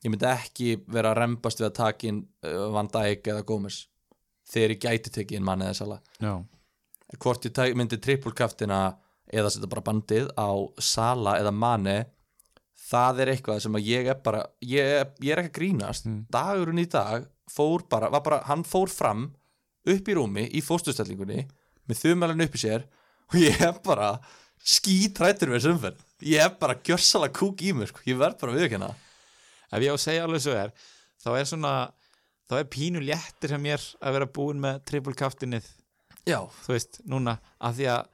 ég myndi ekki vera að rembast við að taka inn uh, Van Dijk eða Gómez þegar ég gæti tekið inn Mane eða Sala
já,
hvort ég myndi trippulkaftina eða setja bara bandið á Sala eða Mane það er eitthvað sem að ég er bara ég, er- ég er ekki að grínast
Mm.
dagurinn í dag fór bara, bara hann fór fram upp í rúmi í fóstustellingunni með þumælinn upp í sér og ég er bara skítrættur með þessu umferð ég er bara gjörsala kúk í mér sko. ég verð bara viðkjöna
ef ég á að segja alveg svo er þá er svona, þá er pínu léttir sem mér að vera búin með triple kaftinnið,
já,
þú veist, núna af því að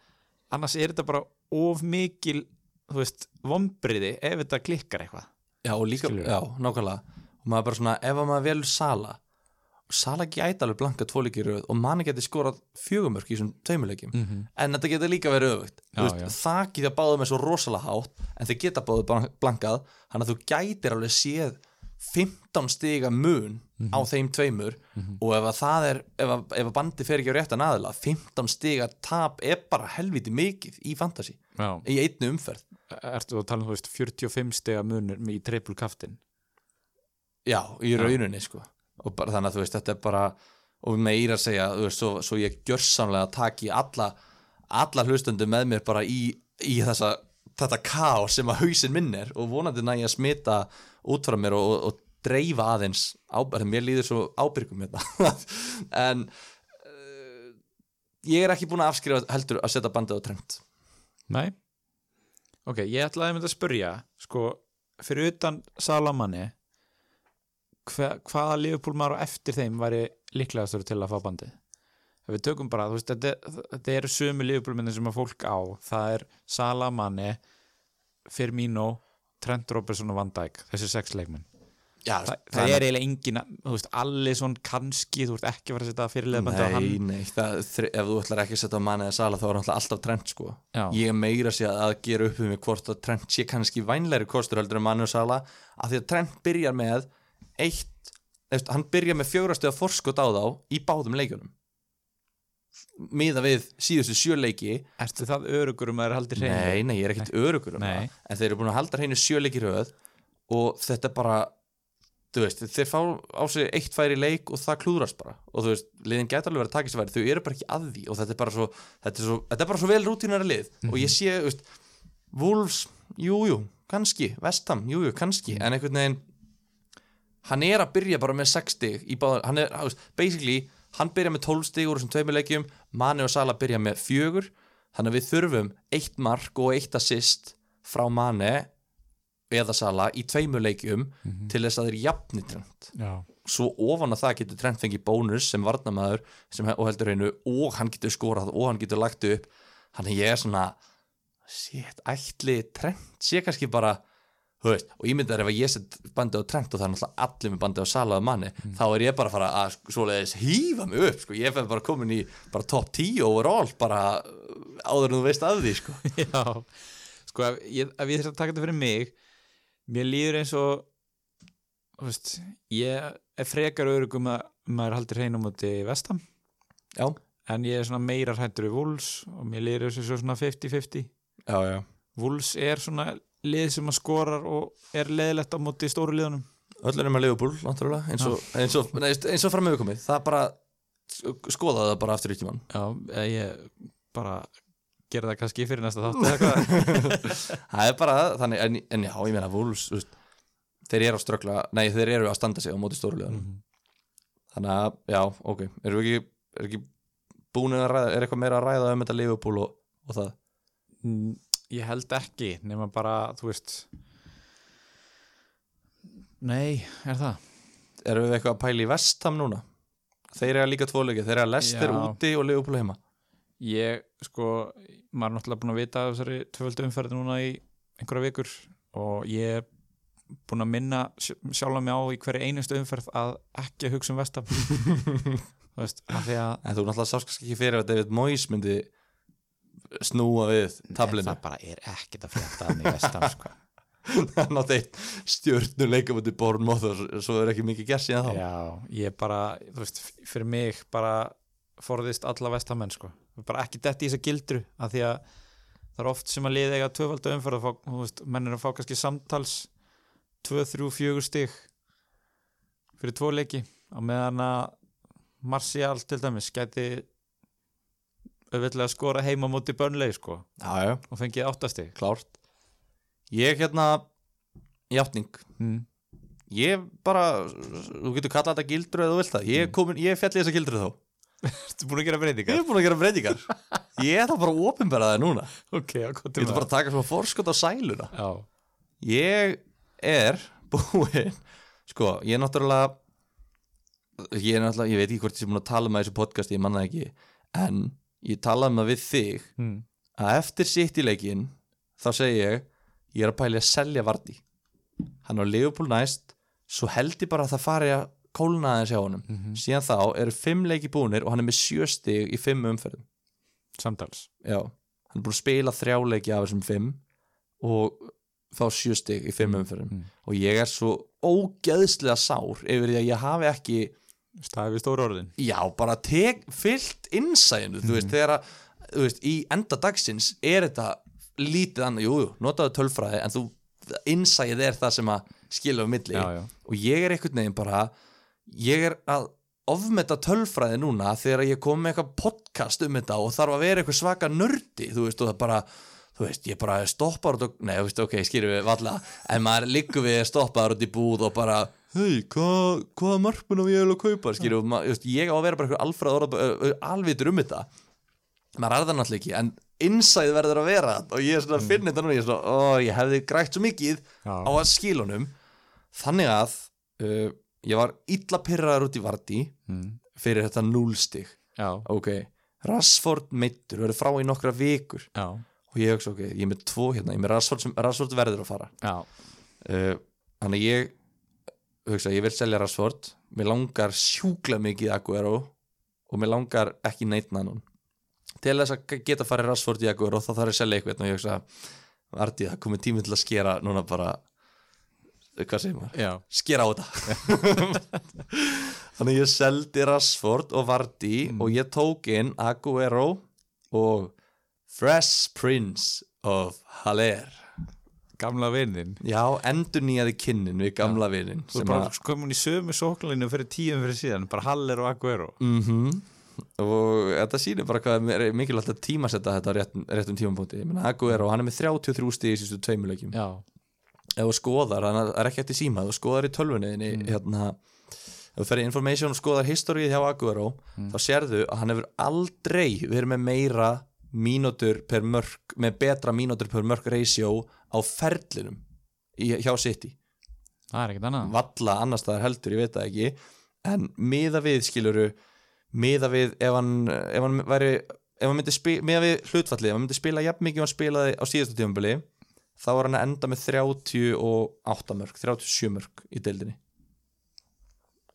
annars er þetta bara of mikil, þú veist vombriði ef þetta klikkar eitthvað.
Já og líka
Skilurðu?
já, nákvæmlega. Og maður bara svona, ef að maður velur Sala Sala gæti alveg blanka tvoleikir röð og manni geti skorað fjögumörk í þessum tveimurleikjum
Mhm.
en þetta geta líka verið öfugt.
Já,
Þú veist,
já.
það geta báðum er svo rosalega hátt en þeir geta báðu blankað þannig að þú gætir alveg séð 15 stiga mun á þeim tveimur. Og ef að það er ef að, ef að bandi fer ekki á réttan aðila 15 stiga tap er bara helviti mikið í fantasy,
Já.
í einnu umferð.
Ertu að tala um, þú veist, 45 stega munur í triple kaftin
já, í rauninni sko. Og bara þannig að þú veist, þetta er bara og meira að segja, þú veist, svo, svo ég gjörsamlega taki alla alla hlustundu með mér bara í, í þessa, þetta kaos sem að hausinn minn er og vonandi næ ég að smita út frá mér og, og, og dreifa aðeins ábyrgum, mér líður svo ábyrgum hérna. En uh, ég er ekki búin að afskrifa heldur að setja bandið á trend
Nei. Ok, ég ætlaði að spurja sko, fyrir utan Salamanni hva, hvaða maður á eftir þeim væri líklegastur til að fá bandið? Ef við tökum bara, þú veist, þetta, þetta eru sömu myndin sem að fólk á. Það er Salamanni Firmino, Trent Robertson og Van Dijk, þessi sex leikmenn
Já,
Þa, það er eiginlega engin, þú veist, Allison kannski, þú ert ekki að fara að setja fyrirlega bandið á
Nei,
hann
nei, það, þri- ef þú ætlar ekki að setja á manni eða sala þá er náttúrulega alltaf trend sko
Já.
Ég meira að segja að gera upp um mig hvort að trend sé kannski vænlegri kostur heldur en manni og sala af því að trend byrjar með eitt, eftir, hann byrjar með fjórastöða forskot á þá í báðum leikjunum miða við síðustu sjöleiki
Ertu það örugur um að það er haldið hreinu?
Nei, nei, ég er ekkert örugur um
Nei.
það en þeir eru búin að halda hreinu sjöleiki í röð og þetta bara þú veist, þeir fá á sig eitt færi leik og það klúðrast bara. Og þú veist, liðin gæti alveg verið að taka sér væri þau eru bara ekki að því. Og þetta er bara svo þetta er, svo, þetta er bara svo vel rútínara lið. Og ég sé, þú veist, Wolves jújú, jú, kannski, Vestham jújú, jú, kannski, en einhvern veginn hann er að byrja bara með 6 stig í báða, hann er, þú veist, basically hann byrja með 12 stig úr þessum tveimur leikjum Mani og Sala byrja með fjögur. Þannig að við þurfum eitt mark og eitt assist frá Mani eða Sala í tveimur leikjum til þess að þeir jafni trend
Já.
svo ofan að það getur trend fengið bónus sem varnamæður sem, og heldur einu og hann getur skorað og hann getur lagt upp. Þannig ég er svona shit, ætli trend sé kannski bara veist, og ég myndi að ef að ég set bandið á trend og það er náttúrulega allir með bandið á Sala og manni, þá er ég bara að fara að sko, svoleiðis hýfa mig upp, sko, ég fer bara komin í bara top 10 overall bara áður en þú veist af því, sko.
Já, sko ef ég, ef ég þurft að taka þetta fyrir mig mér líður eins og veist, ég er frekar örugum að maður haldir hreinu múti vestam.
Já,
en ég er svona meira hrættur við Wolves og mér líður eins og svona 50-50
já, já.
Wolves er svona lið sem að skorar og er leðilegt á móti stóru liðunum.
Öllur er Leopold, náttúrulega eins og, eins og, eins og framöfu komið. Það bara, skoða það bara aftur í tíman
Já, ég bara gera það kannski fyrir næsta þátt eða hvað
það er bara þannig, en, en já, ég meina Wolves, veist, þeir eru að ströggla nei, þeir eru að standa sig á móti stórulegan þannig að, já, ok erum við ekki, er ekki búin að ræða, er eitthvað meira að ræða um þetta Liverpool og, og það?
Mm, Ég held ekki nema bara, þú veist Nei, er það?
erum við eitthvað að pæla í Vestham núna? Þeir eru líka tvoleiki, þeir eru að Lester
Já.
úti og Liverpool heima.
Ég, sko, maður er náttúrulega búin að vita af þessari tvöldu umferði núna í einhverja vikur og ég er búin að minna sj- sjálfa mig á í hverju einustu umferð að ekki að hugsa um vestam Þú veist, af því að
en þú náttúrulega sást kannski ekki fyrir að David Moyes myndi snúa við tablinu
það bara er ekkert að frétta að mig vestam, sko.
Hann átti eitt stjörnuleika mútið Bournemouth og svo er ekki mikið gert síðan þá.
Já, ég bara, þú veist, fyrir mig bara forðist alla vestamenn sko. bara ekki detti í þessa gildru af því að það er oft sem að liða eiga að þú veist, menn er að fá kannski samtals 2, 3, 4 stig fyrir tvo leiki. Á meðan að Martial til dæmis gæti auðvitað að skora heima móti börnlegi sko
já, já,
og fengið 8 stig.
Klárt. Ég hérna játning,
mm.
ég bara þú getur kallað þetta gildru eða þú vilt það. Ég,
Mm.
ég fjalli þessa gildru þá
Ertu búin að gera
ég
breytingar?
er búin að gera breytingar. Ég ætla bara að opinbera það núna.
Ok, já, hvað
ég ætla bara að taka svona forskot á sæluna.
Já,
ég er búinn sko, ég er náttúrulega ég er náttúrulega, ég veit ekki hvort ég sé búin að tala um það í þessu podcast, ég manna ekki en ég talaði um það við þig
mm.
að eftir sitt í leikin þá segi ég, ég er að pæli að selja Vardí hann á Leopold næst svo held ég bara að það fari að kólnaði sjá honum.
Mhm.
síðan þá eru fimm leiki búnir og hann er með sjö stig í fimm umferðum.
Samtals.
Já, hann er búin að spila þrjá leiki af þessum fimm og fá sjö stig í fimm umferðum.
Mm.
og ég er svo ógeðslega sár yfir því að ég hafi ekki
staðið við stóru orðin.
Já, bara tek, fyllt innsæðinu, þú veist, þegar að veist, í enda dagsins er þetta lítið annað, jú, jú, notaðu tölfræði en þú, innsæðið er það sem að skilja á milli.
Já, já.
og ég er einhvern veginn bara ég er að ofmeta tölfræði núna þegar ég kom með eitthvað podcast um þetta og þarf að vera eitthvað svaka nördi þú veist og það bara þú veist ég bara stoppar og nei þú veist ok skýrum við valla en maður liggur við stoppar út í búð og bara hei hvað hvaða markmann á ég vil að kaupa? Skýrum við ég á að vera bara eitthvað alfræð alvitur um þetta. Maður er það náttúrulega ekki en innsæð verður að vera og ég er svona að finna þetta núna ég er svona ó ég hefði grætt svo mikið
Já.
á að skilunum þannig að uh, ég var illa pyrraður út í Vardí
Mm.
fyrir þetta núlstig ok, Rassford meittur verður frá í nokkra vikur.
Já,
og ég hugsa ok, ég er með tvo hérna ég er með Rassford, sem, Rassford verður að fara. Uh, þannig að ég hugsa, ég vil selja Rassford mér langar sjúkla mikið Aguero og mér langar ekki neitt nann til þess að geta farið Rassford í Aguero þá þarf ég að selja eitthvað og ég hugsa, Vardí, það komið tími til að skera núna bara hvað segir maður?
já,
skera á þetta. Þannig ég seldi Rashford og Vardy og ég tók inn Aguero og Fresh Prince of Haller.
Gamla vinnin
já, endur nýjaði kynnin við gamla vinnin
þú er bara
að
komin í sömu sóklaninu fyrir tíum fyrir síðan, bara Haller og Aguero.
Mm og þetta sýnir bara hvað er mikilvægt að tímasetta þetta á réttum, réttum tímapunkti. Ég meina Aguero, hann er með 33 stig í sístu tveimuleikjum
já,
ef þú skoðar, það er ekki eftir síma ef þú skoðar í tölvunniðinni hérna, ef þú ferði information og skoðar historið hjá Aguero, þá sérðu að hann hefur aldrei verið með meira mínútur per mörk með betra mínútur per mörk ratio á ferlinum í, hjá City.
Það er ekkert annað.
Valla annars staðar heldur, ég veit það ekki. En miða við skiluru miða við ef hann, ef hann væri ef hann myndi spila, miða við hlutfallið ef hann myndi spila jafn mikið og hann spilaði á síðastu tímabili þá var hann að enda með 38 mörg 37 mörg í deildinni.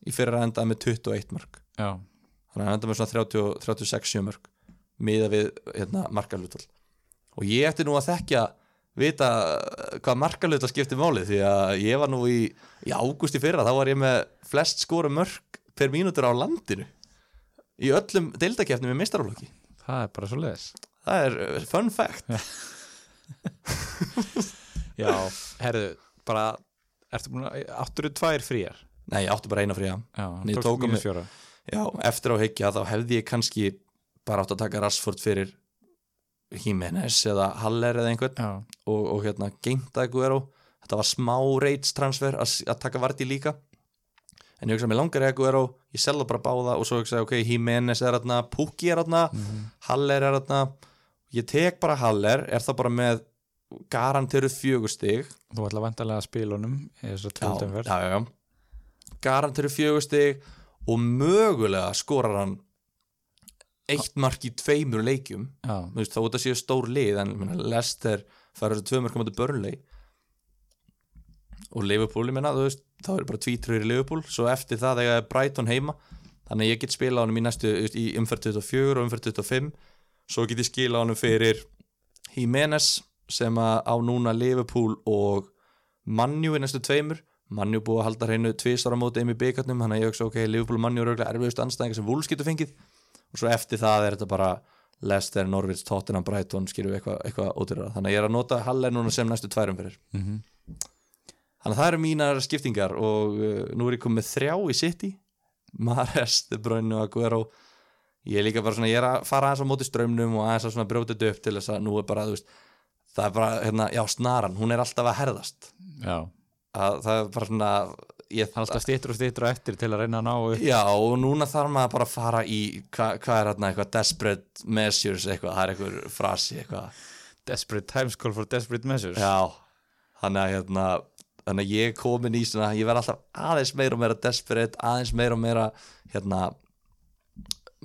Í fyrir að enda með 21 mörg
já,
þannig að hann enda með svona 30, 36 mörg miða við hérna, markalutall og ég ætti nú að þekkja vita hvað markalutall skiptir máli því að ég var nú í í ágúst í fyrra, þá var ég með flest skora mörg per mínútur á landinu. Í öllum deildakefni með mistarálöki
það er bara svo leðis
það er uh, fun fact
já, herðu, bara ertu búin að, áttur þú tvær fríar?
Nei, ég átti bara eina fría.
Já, tókst
á mig-
fjóra.
Já, eftir á higgja þá hefði ég kannski bara átt að taka Rashford fyrir Jimenez eða Haller eða einhvern. Og, og hérna geinta Aguero. Þetta var smá rates transfer að, taka Vardí líka. En ég hugsa að mér langar í Aguero. Ég selða bara báða og svo hugsa ég ok, Jimenez er hérna, Pukki er hérna Haller er hérna ég tek bara Haller, er það bara með garantiru fjögustig
þú ætla vantarlega að spila honum
já, já, já, garantiru fjögustig og mögulega skorar hann eitt mark í tveimur leikjum. Veist, þá þetta séu stór lið en ég meina, Leicester fara þessu tvö mörgum átti Burnley. Og Liverpool, þú veist þá er bara tvítröður í Liverpool, svo eftir það þegar Brighton heima, þannig að ég get spila honum í í umferð 24 og umferð 25, svo get ég skila honum fyrir Jimenez sem á núna Liverpool og Manju í næstu tveimur. Manju búið að halda hreinu tvisar á móti einu í byggarnum, þannig að ég hugsa, ok, Liverpool og Manju eru örugglega erfiðustu anstæðingar sem Wolves getur fengið. Og svo eftir það er þetta bara Leicester, Norwich, Tottenham, Brighton við eitthvað eitthva ódýrara. Þannig að ég er að nota Haller núna sem næstu tværum fyrir.
Mhm.
þannig að það eru mínar skiptingar og uh, nú er ég komið þrjá í City. Mares, De Bruyne og Aguero ég er líka bara svona, ég er að fara aðeins á móti strömmnum og aðeins að svona brjóta þetta upp til þess að nú er bara, þú veist það er bara, hérna, já, snaran, hún er alltaf að herðast.
Já.
Að það er bara svona ég,
er alltaf stýttur og stýttur eftir til að reyna að ná upp.
Já, og núna þarf maður bara að fara í hvað hva er hérna eitthvað desperate measures eitthvað, það er eitthvað frasi eitthvað,
desperate times call for desperate measures.
Já þannig að hérna þannig að ég komin í svona, ég verð alltaf aðeins meira og meira desperate, aðeins meira og meira hérna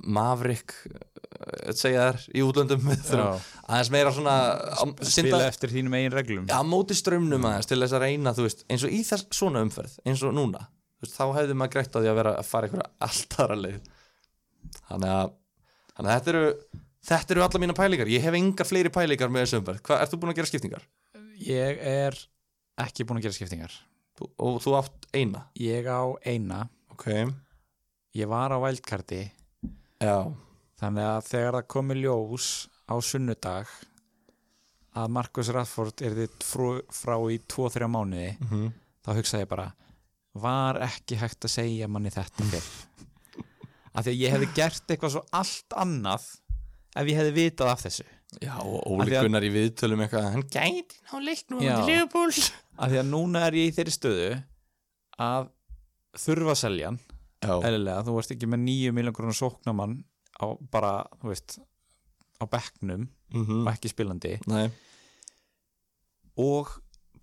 Maverick uh, segja þær í útlöndum aðeins meira svona
spila
synda,
eftir þínum eigin reglum.
Á móti strömmnum aðeins til þess að reyna, veist, eins og í þess svona umferð, eins og núna veist, þá hefði maður greitt á því að vera að fara einhverja allt aðra leið. Þannig að, þannig að þetta eru þetta eru alla mína pælingar, ég hef engar fleiri pælingar með þessu umferð, hvað, ert þú búin að gera skiptingar?
Ég er ekki búin að gera skiptingar.
Þú- og þú átt eina?
Ég á eina.
Ok,
Ég var á vældkarti
já,
Þannig að þegar það komi ljós á sunnudag að Marcus Rafford er þitt frá í 2-3 mánuði
mm
þá hugsaði ég bara var ekki hægt að segja manni þetta fyrr? Af því að ég hefði gert eitthvað svo allt annað ef ég hefði vitað af þessu.
Já og Gunnar í viðtölum eitthvað, hann gæti ná leiknum
af því að núna er ég í þeirri stöðu að þurfa að selja hann.
já,
eðlilega, þú veist ekki með 9 miljón krónar sóknamann á bara, þú veist á bekknum
mm
og ekki spilandi.
Nei,
og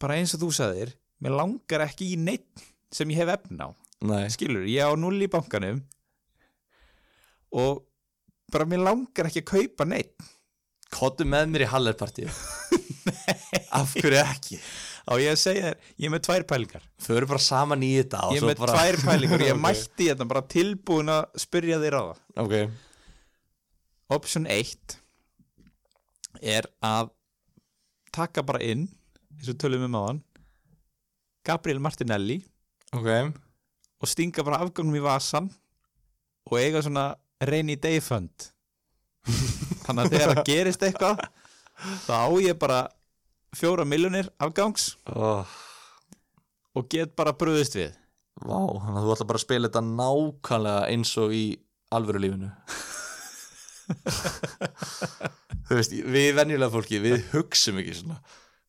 bara eins og þú sagðir mér langar ekki í neitt sem ég hef efn á.
Nei.
Skilur, ég á null í bankanum og bara mér langar ekki að kaupa neitt
Kottu með mér í Hallerpartíu Af hverju ekki?
Á ég segja þér, ég er með tvær pælingar.
Þau eru bara saman í þetta og
ég er með
bara...
tvær pælingar, ég
Ok.
mætti þetta bara tilbúin að spyrja þér á það
Ok,
option 1 er að taka bara inn eins og tölum um áðan Gabriel Martinelli
ok.
og stinga bara afgangum í vasan og eiga svona rainy day fund. Þannig að þegar það gerist eitthvað þá ég bara fjóra miljonir afgangs
oh,
og get bara bröðist við.
Vá, þannig að þú ætla bara að spila þetta nákvæmlega eins og í alvöru lífinu Þú veist, við venjulega fólki, við hugsum ekki svona.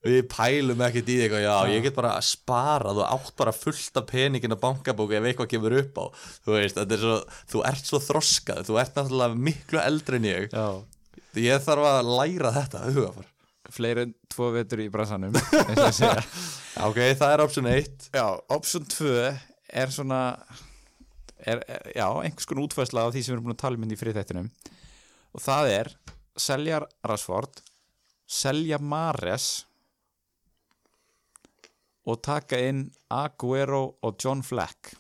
Við pælum ekkert í eitthvað, já, ég get bara að spara, þú átt bara fullt af peningin að bankabóka ef eitthvað kemur upp á. Þú veist, er svo, þú ert svo þroskað, þú ert náttúrulega miklu eldri en ég.
Já.
Ég þarf að læra þetta, hugafar
fleiri en tvo vetur í bransanum
Ok, það er option 1
Já, option 2 er svona er, er, já, einhvers konar útfærsla af því sem við erum búin að tala um inn í friðþættinum. Og það er selja Rashford selja Mares og taka inn Aguero og John Fleck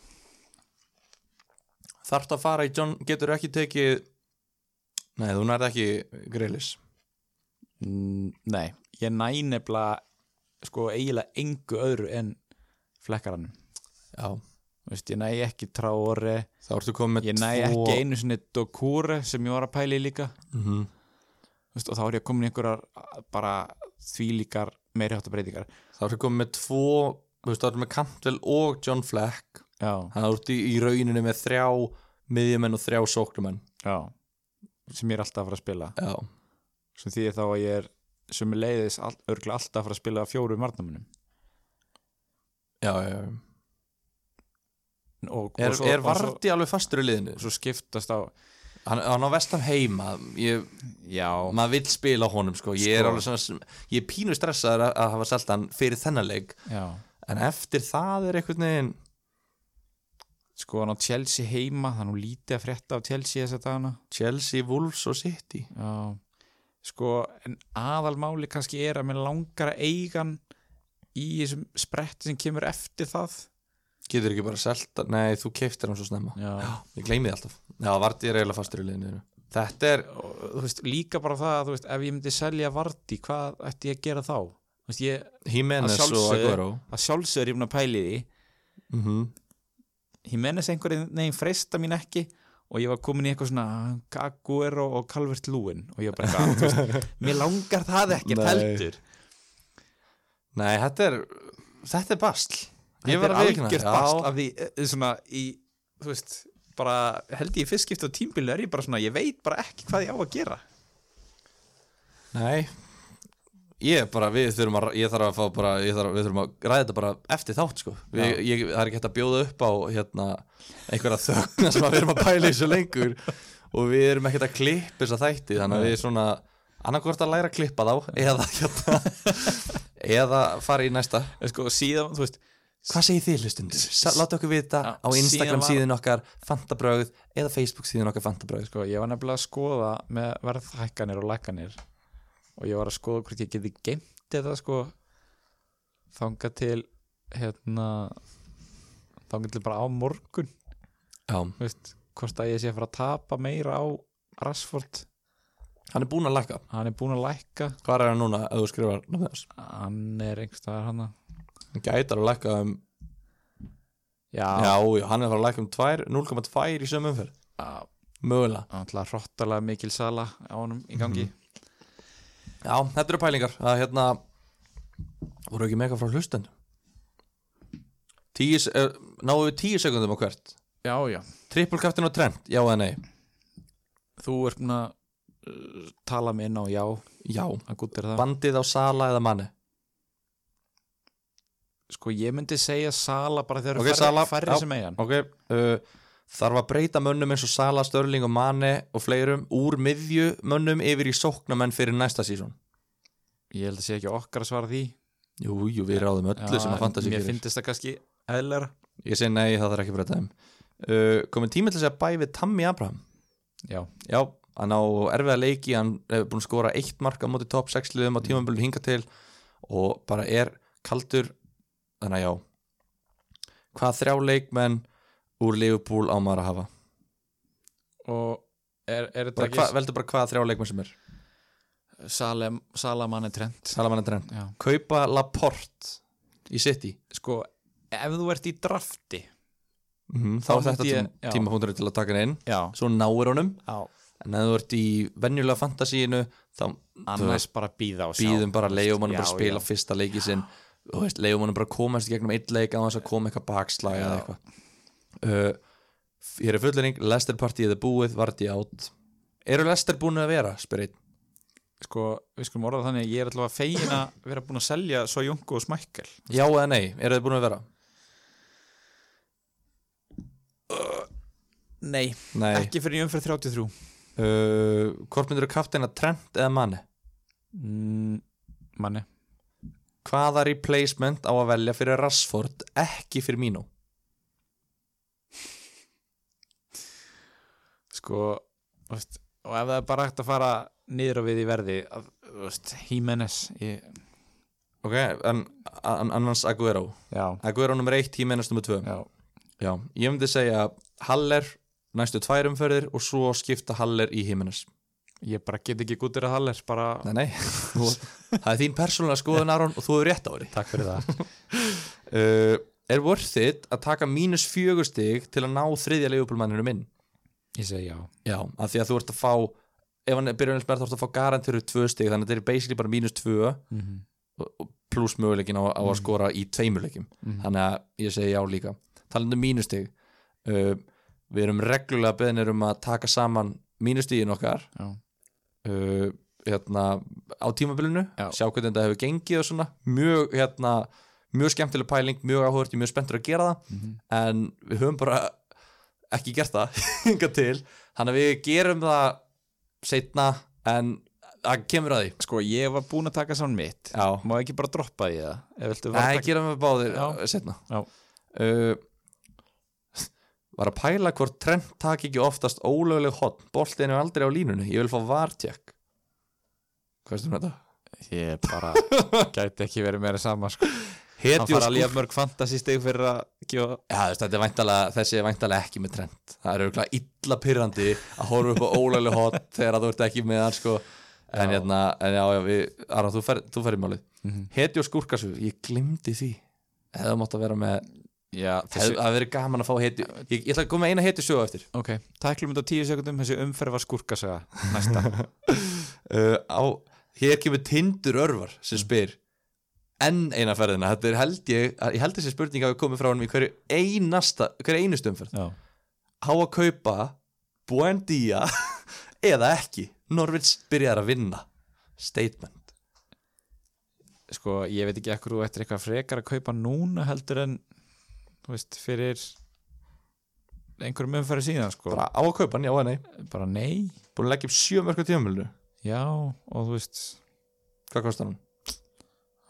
Þarft að fara í John, getur ekki tekið Nei, þú nærði ekki grillis
mm, Nei, ég næ nefnilega sko eiginlega engu öðru en Fleckaranum
Já,
Veist, ég næ ekki Traore
þá ertu komið með
ég næ
tvo
ekki einu sinni Dokure sem ég var að pæla í líka.
Mhm.
Veist, og þá er ég komin í einhverjar bara þvílíkar meiri hátta breytingar.
Þá ertu komið með tvo þá ertu með Campbell og John Fleck.
Já,
Þannig að þú ert í, í rauninu með þrjá miðjumenn og þrjá sóknumenn
já. Sem ég er alltaf að fara að spila.
Já,
sem því þá að ég er sem er leiðis all, örgulega alltaf að fara að spila fjóru varnamunum
já, já, já.
og,
Er,
og svo,
er Varti alveg fastur í liðinu?
svo skiptast á
Hann, hann á vestam heima ég,
já,
Maður vill spila honum sko. Ég er
Sko.
alveg svona Ég er pínu stressaður að, að hafa selt hann fyrir þennan leik
já
En eftir það er einhvern veginn
sko hann á Chelsea heima það er nú lítið að frétta af Chelsea þess að dagana
Chelsea, Wolves og City
já sko en aðalmáli kannski er að mér langar að eiga hann í þessum spretti sem kemur eftir það.
Getur ekki bara selta, nei þú keiftir hann svo snemma.
Já,
Ég gleymi því alltaf. Já, Varti er eiginlega fastur í liðinu Þetta er,
þú veist líka bara það að þú veist ef ég myndi selja Vardí hvað ætti ég að gera þá? Þú veist ég Að
og. Aguero
að sjálfsögur ég búin að pæli því.
Mm -hmm.
Jimenez einhverjum neginn freista mín ekki og ég var komin í eitthvað svona Aguero og Calvert Lúin og ég var bara þú veist, mér langar það ekki heldur.
Nei, þetta er Þetta er basl. Ég
þetta
var að Já.
bast af því eh, svona í, þú veist bara held ég í fyrst skipti á tímbilu er ég bara svona, ég veit bara ekki hvað ég á að gera.
Nei Ég bara, við þurfum að, ég þarf að fá bara, þarf, við þurfum að ræða þetta bara eftir þátt, sko. Við, ég, það er ekki hægt að bjóða upp á, hérna, einhverja þögna sem við erum að pæla í svo lengur og við erum ekkert að klippa þessa þætti, þannig að við svona, annarkvort að læra að klippa þá, eða, hérna, eða fara í næsta.
Sko, síðan, þú veist
Hvað segir þið, hlustundur? Láta okkur vita
Já,
á Instagram
síðan var-
síðun okkar Fantabröð eða Facebook síðun okkar Fantabröð.
sko, ég var nefnilega að skoða með verðhækkanir og lækkanir og ég var að skoða hvort ég geti geimt þetta sko þanga til hérna þá getur bara á morgun. Veist, hvort að ég sé að fara að tapa meira á Rashford.
Hann er búinn að lækka.
Hann er búin að lækka.
Hvað er hann núna, ef þú skrifar
hann er einhverstaðar hann.
Hann gætar að lækka um
já,
Já, já, hann er að fara að lækka um tvær- 0,2 í sömu umferð. Mögulega.
Náttúrulega hrottalega mikil sala á honum í gangi
Já, þetta eru pælingar að hérna voru ekki mega frá hlustendum? Tíu, uh, náðu við tíu sekundum á hvert?
Já, já.
Triple captain og trend, já eða nei?
Þú ert búin að uh, tala mig inn á já.
Já, bandið á Sala eða manni
Sko ég myndi segja sala bara þegar
Ok,
okay, færri, færri sem eigan
Ok, uh, þarf að breyta mönnum eins og Sala, Störling og Mane og fleirum úr miðju mönnum yfir í sóknamenn fyrir næsta sísón
Ég held að sé ekki okkar að svara því.
Jú, jú, við ráðum öllu sem að fantasi
Mér
gerir
finnst það kannski eðlera
Ég segi nei, það þarf ekki að breyta þeim. Uh, Komið tími til að segja bæ við Tammy Abraham.
Já,
Já, hann á erfiða leiki hann hefur búin að skora eitt mark á móti top 6 liðum á tímabölun hinga til og bara er kaldur. Þannig að já. Hvað þrjá leikmenn úr Liverpool á maður að hafa.
Og er, er þetta ekki
veldu bara hvað þrjá leikmenn sem er.
Sala, Salaman er trend
Salamann er trend
Já.
Kaupa Laporte í City.
Sko, ef þú ert í drafti
mm þá
Þá
er þetta
ég-
tím,
já.
tímapunktur til að taka hann inn.
Já,
svo náir honum.
Já.
En ef þú ert í venjulega fantasíinu þá
Annars bara býða og sjá
býðum bara leiðum hann
Já,
bara spila fyrsta leiki sinn. Og veist, leiðum hann bara komast gegnum eitt leik að þess að koma eitthvað bakslag eða eitthvað uh, hér er fullering, Leicester partíið er búið Vardí átt eru Leicester búin að vera, spyr einn.
Sko, við skulum orða þannig að Ég er alltaf að fegin að vera búin að selja Svo Jungu og Smækkel.
Já eða nei, eru þið búin að vera?
Nei,
nei,
ekki fyrir umfyrir 33
uh, hvort myndir þú kaftina Trent eða Manni?
mm, Manni
hvaða replacement á að velja fyrir Rashford ekki fyrir Mino?
Sko, veist, og ef það er bara hægt að fara niður á við í verði Jimenez ég,
ok, en an annars Aguero
Já,
Aguero nummer 1, Jimenez nummer 2
já,
Já, ég myndi segja Haller næstu tvær umferðir og svo skipta Haller í Jimenez
ég bara get ekki gútið að Hallers bara,
Nei, nei, það er þín persónulega skoðun Aron og þú er rétt á því.
Takk fyrir það.
Uh, Er worth it að taka mínus fjögur stig til að ná þriðja leifupólmanninu inn?
Ég segi já
Já, af því að þú ert að fá ef hann er byrjunarspær þá ert að fá garantiru tvö stig þannig að þetta er basically bara mínus tvö
mm -hmm.
pluss möguleikin á, á að skora í tveimurleikim
Mhm.
þannig að ég segi já líka talandi um mínustig uh, við erum reglulega beðnir um að taka saman mínustigin okkar uh, hérna, á tímabilinu
Já.
sjá hvernig þetta hefur gengið og svona mjög, hérna, mjög skemmtileg pæling mjög áhugurt, ég er mjög spenntur að gera það
Mhm.
en við höfum bara ekki gert það hingað til. Þannig að við gerum það setna en það kemur að því.
Sko, ég var búin að taka saman mitt.
Já,
Má ekki bara droppa í það
Nei, gerum við báðir
Já.
uh, setna
Já.
uh, Var að pæla hvort Trent taki ekki oftast ólögleg hotn Boltin er aldrei á línunni, ég vil fá vartjekk. Hvað veist um þetta?
Ég bara gæti ekki verið meira sama sko. Hann fara alveg mörg fantasy stig fyrir að gefa
Já, þetta er væntalega, þessi er væntalega ekki með Trent Það er auðvitað illa pyrrandi að horfa upp á ólögleg hotn þegar þú ert ekki með hann sko. En hérna, en já, já, við, Aron, þú fer, þú fer í málið.
Mhm.
Hetju og skúrkasu, ég glimti því. Hefði mátt að vera með
Já,
Hefði
þessi,
að vera gaman að fá hetju Ég, ég ætla að koma eina hetju sögu eftir.
Ok Tæklum þetta á tíu sekundum Þessi umferð var skurkasaga Næsta.
Uh, á, hér kemur Tindur Örvar sem spyr enn eina ferðina, þetta er held ég ég held þessi spurning hafi komið frá hann í hverju einasta, hverju einustu umferð.
Já.
Á að kaupa Buendia eða ekki? Norvits byrjar að vinna. Statement.
Sko, ég veit ekki ekkur þú ættir eitthvað frekar að kaupa núna heldur en Þú veist, fyrir einhverjum umferði síðan sko.
Bara á að kaupa hann, já eða nei?
Bara nei.
Búin að leggja upp sjö mörgum tímamölu
Já, og þú veist
hvað kostar hann?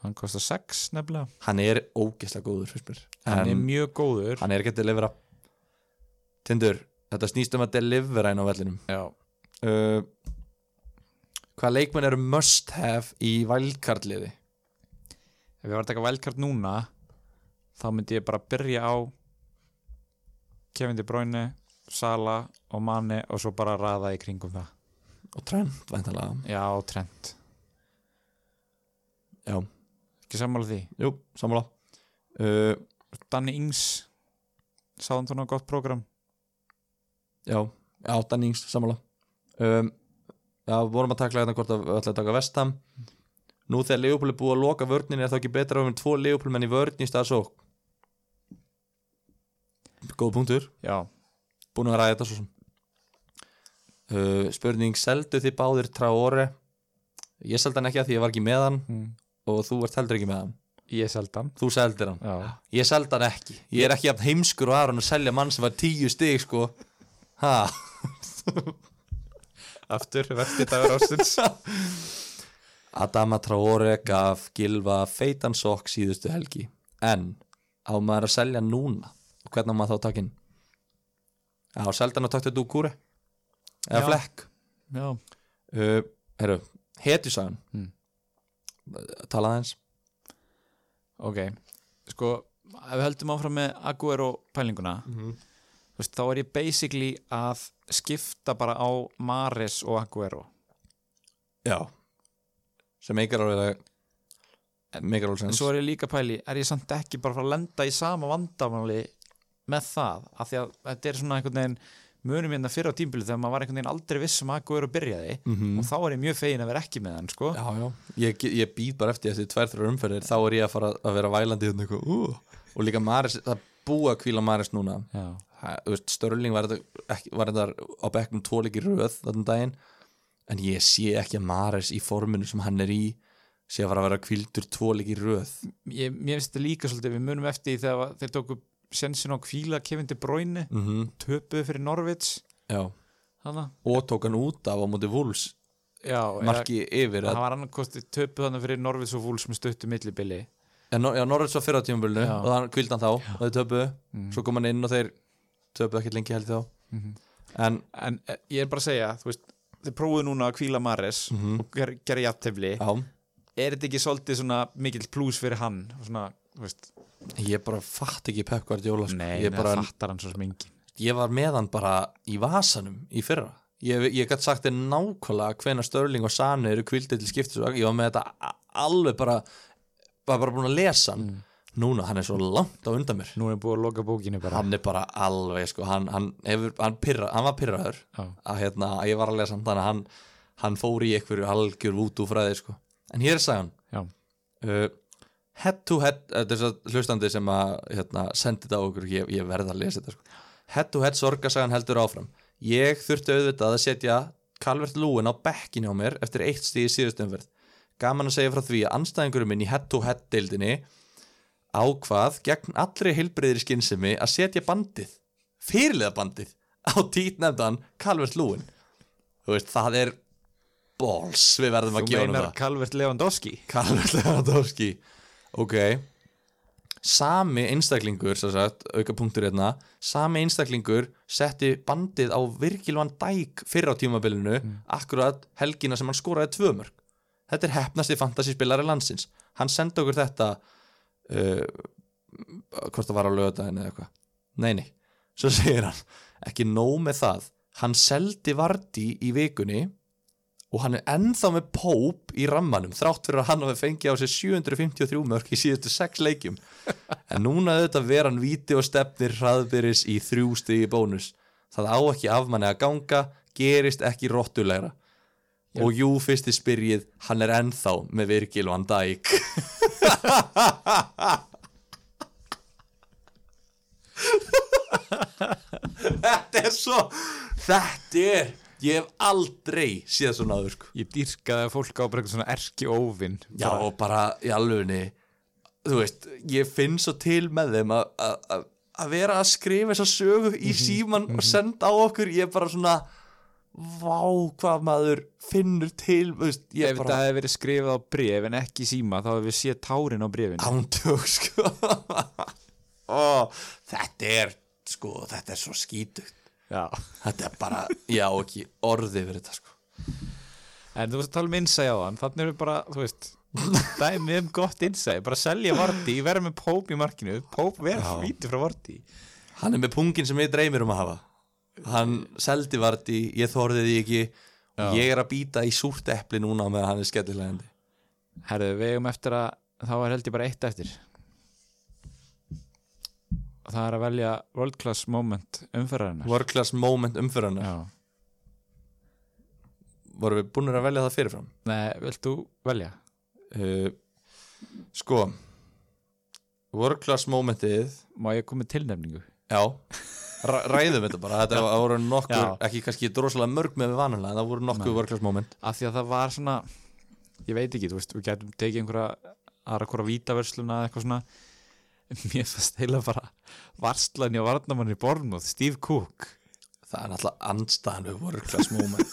Hann kostar 6 nefnilega.
Hann er ógeðslega góður mér.
Hann er mjög góður.
hann er ekki að delivera. Tindur, þetta snýst um að delivera inn á vellinum.
Já,
uh, hvað leikmenn eru must have í vælkartliði
ef ég var að taka wildcard núna þá myndi ég bara byrja á Kevin De Bruyne, Sala og Mane og svo bara raða í kringum það.
Og trend, væntalega
Já, Trent,
Já,
ekki sammála því?
Jú, sammála. Uh,
Danny Ings sáðan þú ná gott prógram?
Já, já, Dannings, sammála. Um, Já, vorum að takla þetta hvort að við ætlaði að taka vestam Nú þegar Leopold er búið að loka vörnin er þá ekki betra að við erum tvo Leopold menn í vörn í stað sók Góð punktur.
Já,
Búin að ræða þetta svo sem. Uh, Spurning, seldu þið báðir Traore? Ég seldi hann ekki að því ég var ekki með hann.
Mm.
Og þú ert heldur ekki með hann?
Ég seldan
Þú seldir hann?
Já,
Ég seldi hann ekki. Ég er ekki jafn heimskur og aðra að selja mann sem var tíu stig sko. Ha?
Aftur, verðið dagur ástins
Adama Traore gaf Gilva feitan sokk síðustu helgi. En á maður að selja núna? Og hvernig á maður þá takinn Já, seldan og taktu Dúkúri eða
Já.
Flekk
Já,
uh, Herru, hetjusagan
Mm.
Talaði eins
ok Sko, ef við höldum áfram með Aguero pælinguna
Mhm.
þú veist, þá er ég basically að skipta bara á Maris og Aguero
Já. Sem meikar alveg
en svo er ég líka pæli, er ég samt ekki bara að lenda í sama vandamáli með það, af því að þetta er svona einhvern veginn munum hérna fyrir á tímbilu þegar maður var einhvern veginn aldrei viss um að Aguero byrjaði
Mhm.
og þá er ég mjög fegin að vera ekki með hann sko.
Já, já, ég, ég býð bara eftir þessi tvær þrjár umferðir þá er ég að fara að vera vælandi hérna uh. og líka Maris, það að kvíla Maris núna Störling var þetta, á bekknum tvoleiki röð þarna daginn en ég sé ekki að Maris í forminu sem hann er í sé að fara að vera kvildur tvoleiki röð
ég, mér finnst þetta líka svolítið, við munum eftir þegar þeir tóku sensin á kvíla Kevin De Bruyne
mm -hmm.
töpuðu fyrir Norvits
Já, og tók hann út af á móti
Já,
marki yfir að,
var annarkosti töpuð þannig fyrir Norvits og Vúls með stöttu millibili.
Já, já, Norris var fyrir á tímabölinu
Já.
og hann kvildi hann þá og þeir töpuðu,
mm.
svo kom hann inn og þeir töpuðu ekkert lengi held þá.
Mhm.
en,
en eh, ég er bara að segja þú veist, þeir prófuðu núna að kvíla Maris
mm
og ger, gera jafntefli.
Já.
Er þetta ekki svolítið svona mikill plús fyrir hann? Og svona, veist,
ég bara fatt ekki Pep Guardiola sko.
nei,
ég, bara,
það fattar hann svo sem engin
ég var með hann bara í vasanum í fyrra ég, ég gætt sagt þér nákvæmlega hvena Störling og Sane eru kvildið til skiptis ég var með þetta alveg bara var bara búin að lesa hann
Mm.
núna, hann er svo langt á undan mér
nú er búið að loka bókinu bara
hann er bara alveg sko, hann, hann, hefur, hann, pyrra, hann var pyrraður
Já.
að, hérna, að ég var að lesa hann þannig að hann, hann fór í einhverju algjör vútu fræði sko. en hér sagan
Já.
uh, head to head þetta er svo hlustandi sem að hérna, sendi þetta á okkur, ég, ég verð að lesa þetta sko. head to head sorgasagan heldur áfram. Ég þurfti auðvitað að setja Calvert Lúin á bekkin hjá mér eftir eitt stíð í síðustumverð gaman að segja frá því að anstæðingurum minn í head to head deildinni ákvað gegn allri heilbreyðri skynsemi að setja bandið fyrirlega bandið á títnefndan Calvert Lúin þú veist, það er balls. Við verðum að hann
meinar
það.
Calvert Lewandowski?
Karl Lewandowski ok. Sami einstaklingur sagt, auka punktur hérna sami einstaklingur setti bandið á Virgil van Dijk fyrir á tímabilinu akkurat helgina sem hann skoraði tvö mörg þetta er hefnasti fantasyspilari landsins. Hann sendi okkur þetta uh, hvort það var á lögadaginn eða eitthvað. Nei nei, svo segir hann ekki nóg með það. Hann seldi Vardí í vikunni og hann er ennþá með Pope í rammanum þrátt fyrir að hann hafi fengið á sig 753 mörg í síðustu 6 leikjum. En núna auðvitað ver hann víti og stefnir hraðbyris í þrjú stigi bónus. Það á ekki afmanni að ganga gerist ekki rottulegra. Og jú fyrsti spyrjið hann er ennþá með Virgil van Dijk. Þetta er svo þetta er ég hef aldrei séð svona aður sko.
ég dýrkaði að fólk á bara eitthvað svona erki óvinn
já og bara í alvegni þú veist, ég finn svo til með þeim að- vera að skrifa þessa sögu í síman og senda á okkur, ég er bara svona vá hvað maður finnur til, veist,
ef
bara
hefði verið skrifað á bref en ekki síma þá hefði við séð tárin á brefinu
ándjók sko. Ó, þetta er sko, þetta er svo skítugt
já.
þetta er bara, já ekki orðið fyrir þetta sko.
En þú veist að tala um innsæði á hann. Þannig erum við bara, þú veist dæmi um gott innsæði, bara selja Varti verða með Póp í markinu, Póp verða
Já.
hvíti frá Varti
Hann er með pungin sem ég dreymir um að hafa. Hann seldi varti, ég þorði því ekki.
Já.
Ég er að býta í súrt epli núna með hann er skellilegandi.
Herðu, við eigum eftir að þá er held ég bara eitt eftir það er að velja world class moment umferðarinnar
World class moment umfyrrana
Já.
Vorum við búinir að velja það fyrirfram?
Nei, vilt þú velja?
Uh, sko World class momentið
Má ég koma tilnefningu?
Já Ræ- Ræðum þetta bara, þetta var- voru nokkur
Já.
ekki kannski drosalega mörg með við vanalega það voru nokkur
Nei.
world class moment
Af því að það var svona ég veit ekki, þú veist, við getum tekið einhverja aðra hvora vítaversluna eða eitthvað svona mér fannst heila bara varslan hjá varnamann í Bornmoð Steve Cook
Það er náttúrulega andstæðan við class moment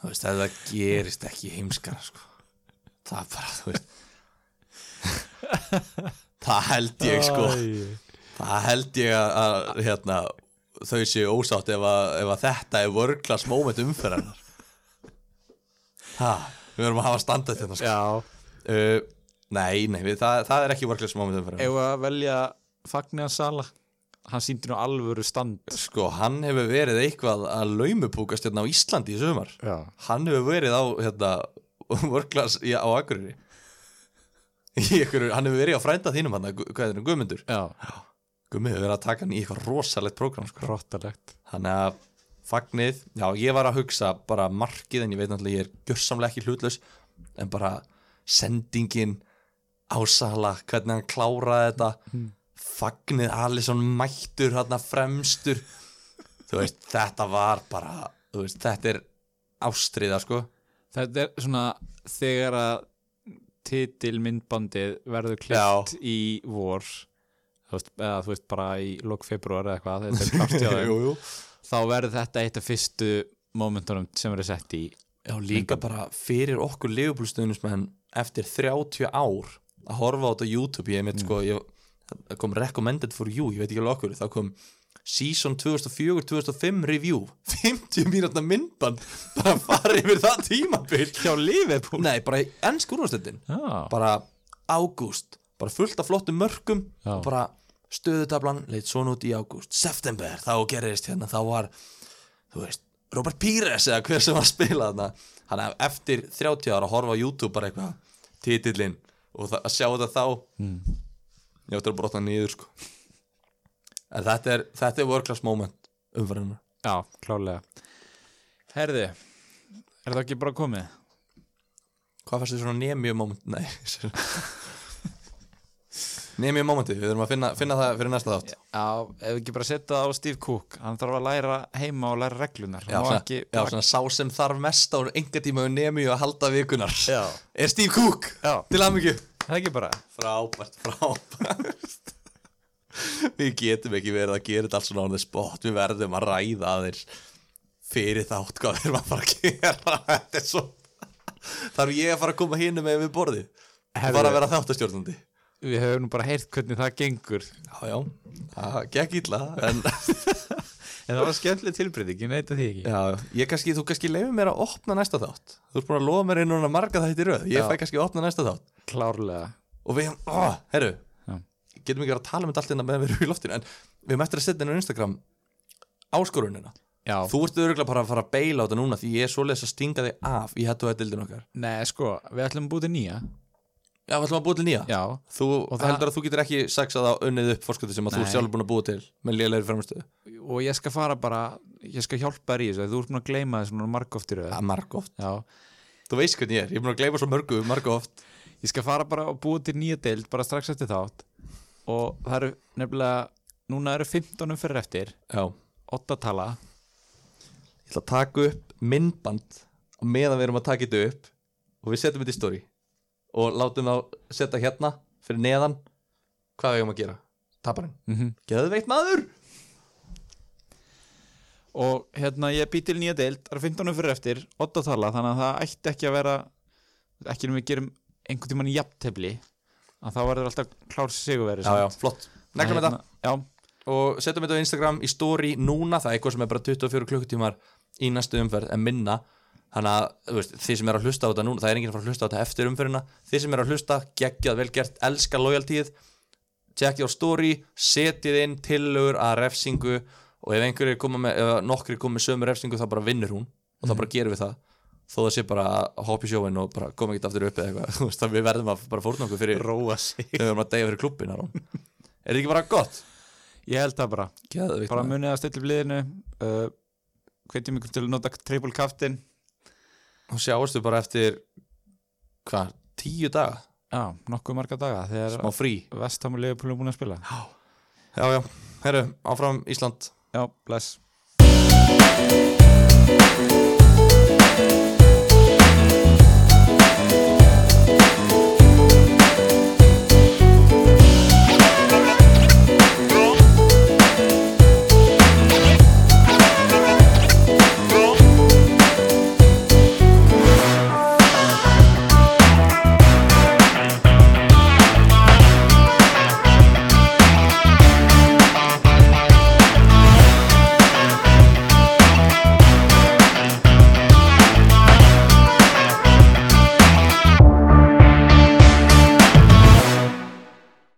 Þú veist, þetta gerist ekki heimskara sko. Það er bara, þú veist Það held ég sko. Það held ég að, hérna, þau séu ósátt ef að, ef að þetta er world class moment umferðarnar Ha, við verðum að hafa standað þetta sko.
Já,
uh, Nei, nei, við, það, það er ekki world class moment umferðarnar
ef að velja Fagniðan Sala? Hann síndi nú alvöru stand.
Sko, hann hefur verið eitthvað að laumupúkast hérna á Íslandi í sumar.
Já,
Hann hefur verið á hérna, í, á Akureyri. Einhverju, hann hefur verið á frænda þínum hann, hvað er þetta, Guðmundur?
Já,
Guðmundur hefur verið að taka hann í eitthvað rosalegt prógram sko.
rottalegt.
Þannig að fagnið, já ég var að hugsa bara markið en ég veit náttúrulega ég er gjörsamlega ekki hlutlaus en bara sendingin ásala, hvernig hann kláraði þetta. Fagnið Alisson mættur hann fremstur. Þú veist, þetta var bara veist, þetta er ástriða sko.
Þetta er svona þegar að titilmyndbandið verður klipt í vor þú veist, eða þú veist bara í lok februar eða eitthvað, þetta er klart hjá
jú.
þá verður þetta eitt af fyrstu momentunum sem verður sett í
Já, líka bara fyrir okkur leifuplustöðnismenn eftir 30 ár að horfa á þetta YouTube ég mitt sko, ég, það kom recommended for you, ég veit ekki alveg okkur þá kom season 2004-2005 review, 50 mínútna myndband bara fara yfir það tímabil.
Hjá Liverpool?
Nei, bara ennsk úrvastöldin
Já,
bara ágúst, bara fullt af flottum mörkum
Já.
og bara stöðutablan leit svona út í ágúst, september þá gerist hérna, þá var þú veist, Robert Pires eða hver sem var að spila þarna. Hann eftir 30 ára að horfa á YouTube bara eitthvað titillinn og að sjá þetta þá
Mm.
ég ætti að brotna niður sko en þetta er, þetta er world class moment umfæðinu
já, klálega Herði, er það ekki bara komið?
hvað fannst þið svona nemi moment nei nemi momenti, við þurfum að finna, finna það fyrir næsta þátt.
Já, ef ekki bara setja það á Steve Cook hann þarf að læra heima og læra reglunar
Já, svona,
ekki
já, svona sá sem þarf mest á enga tíma við nemi að halda vikunar
Já.
Er Steve Cook
Já.
til aðmyggju
Það er ekki bara.
Frábært, frábært. Við getum ekki verið að gera þetta allt svona on the spot. Við verðum að ræða aðeins fyrir þátt hvað við erum að fara að gera. Þetta er svo Þarf ég að fara að koma hinu með við borðið?
Herðu.
Bara að vera þáttastjórnandi
Við höfum nú bara heyrt hvernig það gengur.
Já, já, það gekk illa En
En það var skemmtileg tilbreyting, ég neita því ekki.
Já, ég kannski, þú kannski leifir mér að opna næsta þátt. Þú ert búin að lofa mér inn núna marga þætti í röð. Ég
Já.
fæ kannski að opna næsta þátt.
Klárlega.
Og við, ó, herru.
Já.
getum ekki að tala um þetta allt innan meðan við erum í loftinu en við erum eftir að setja inn á Instagram áskorunina.
Já,
þú ert örgulega bara að fara að beila á þetta núna því ég er svoleiðis að stinga þig af í hættu að dildin okkar.
Nei sko, við ætlum að búið til nýja
já, við ætlum að búa til nýja.
Já,
þú heldur að þú getur ekki saksað á unnið upp fórskuti sem að þú
Nei.
ert sjálfur búin að búa til með lélegri framistöðu
og ég skal fara bara ég skal hjálpa þér í þessu, þú ert búin að gleyma þessu núna margóft í röð.
Það er marg oft,
Já,
þú veist hvernig ég er ég er búin að gleyma svo mörgu, marg oft
ég skal fara bara og búið til nýja deild bara strax eftir þátt. Og það eru nefnilega núna eru 15 umferðir eftir.
Já,
8 tala.
Ég ætla að taka upp myndband og meðan við erum að taka þetta upp og við setjum þetta í story og látum þá setja hérna fyrir neðan. Hvað við eigum að gera? Taparinn,
mm -hmm.
geðveikt maður!
Og hérna ég bý til nýja deild. Það eru 15 umferðir eftir 8 tala þannig að það ætti ekki að vera ekki um við gerum einhvern tímann í jafntefli að þá verður alltaf klár sigurveri
já, já, flott, neglum þetta
Já,
og setjum þetta á Instagram í story núna það er eitthvað sem er bara 24 klukkutímar í næstu umferð en minna þannig að veist, þið sem er að hlusta á þetta núna það er enginn að fara að hlusta á þetta eftir umferðina. Þið sem er að hlusta, geggjað, vel gert, elska lojaltíð tjekkið á story, setið inn tillögur að refsingu og ef einhverjir koma með, ef nokkri koma með sömu refsingu þá bara vinnur hún og þá bara gerum við það. Þó það sé bara að hoppa í sjóin og bara koma ekkert aftur upp eða eitthvað, þú veist að við verðum að bara fórna okkur fyrir
Róa sig.
þegar við erum að deyja fyrir klubbin er þetta ekki bara gott?
Ég held það bara.
Geðvikt,
Bara munið að stilla upp liðinu uh, Hvetjum ykkur til að nota triple kaftin
og sjáastu bara eftir hvað, tíu daga?
Já, nokkuð marga daga
smá
Þegar
frí.
Vestham og Liverpool er búin að spila.
Já, já, herru, áfram Ísland.
Já, bless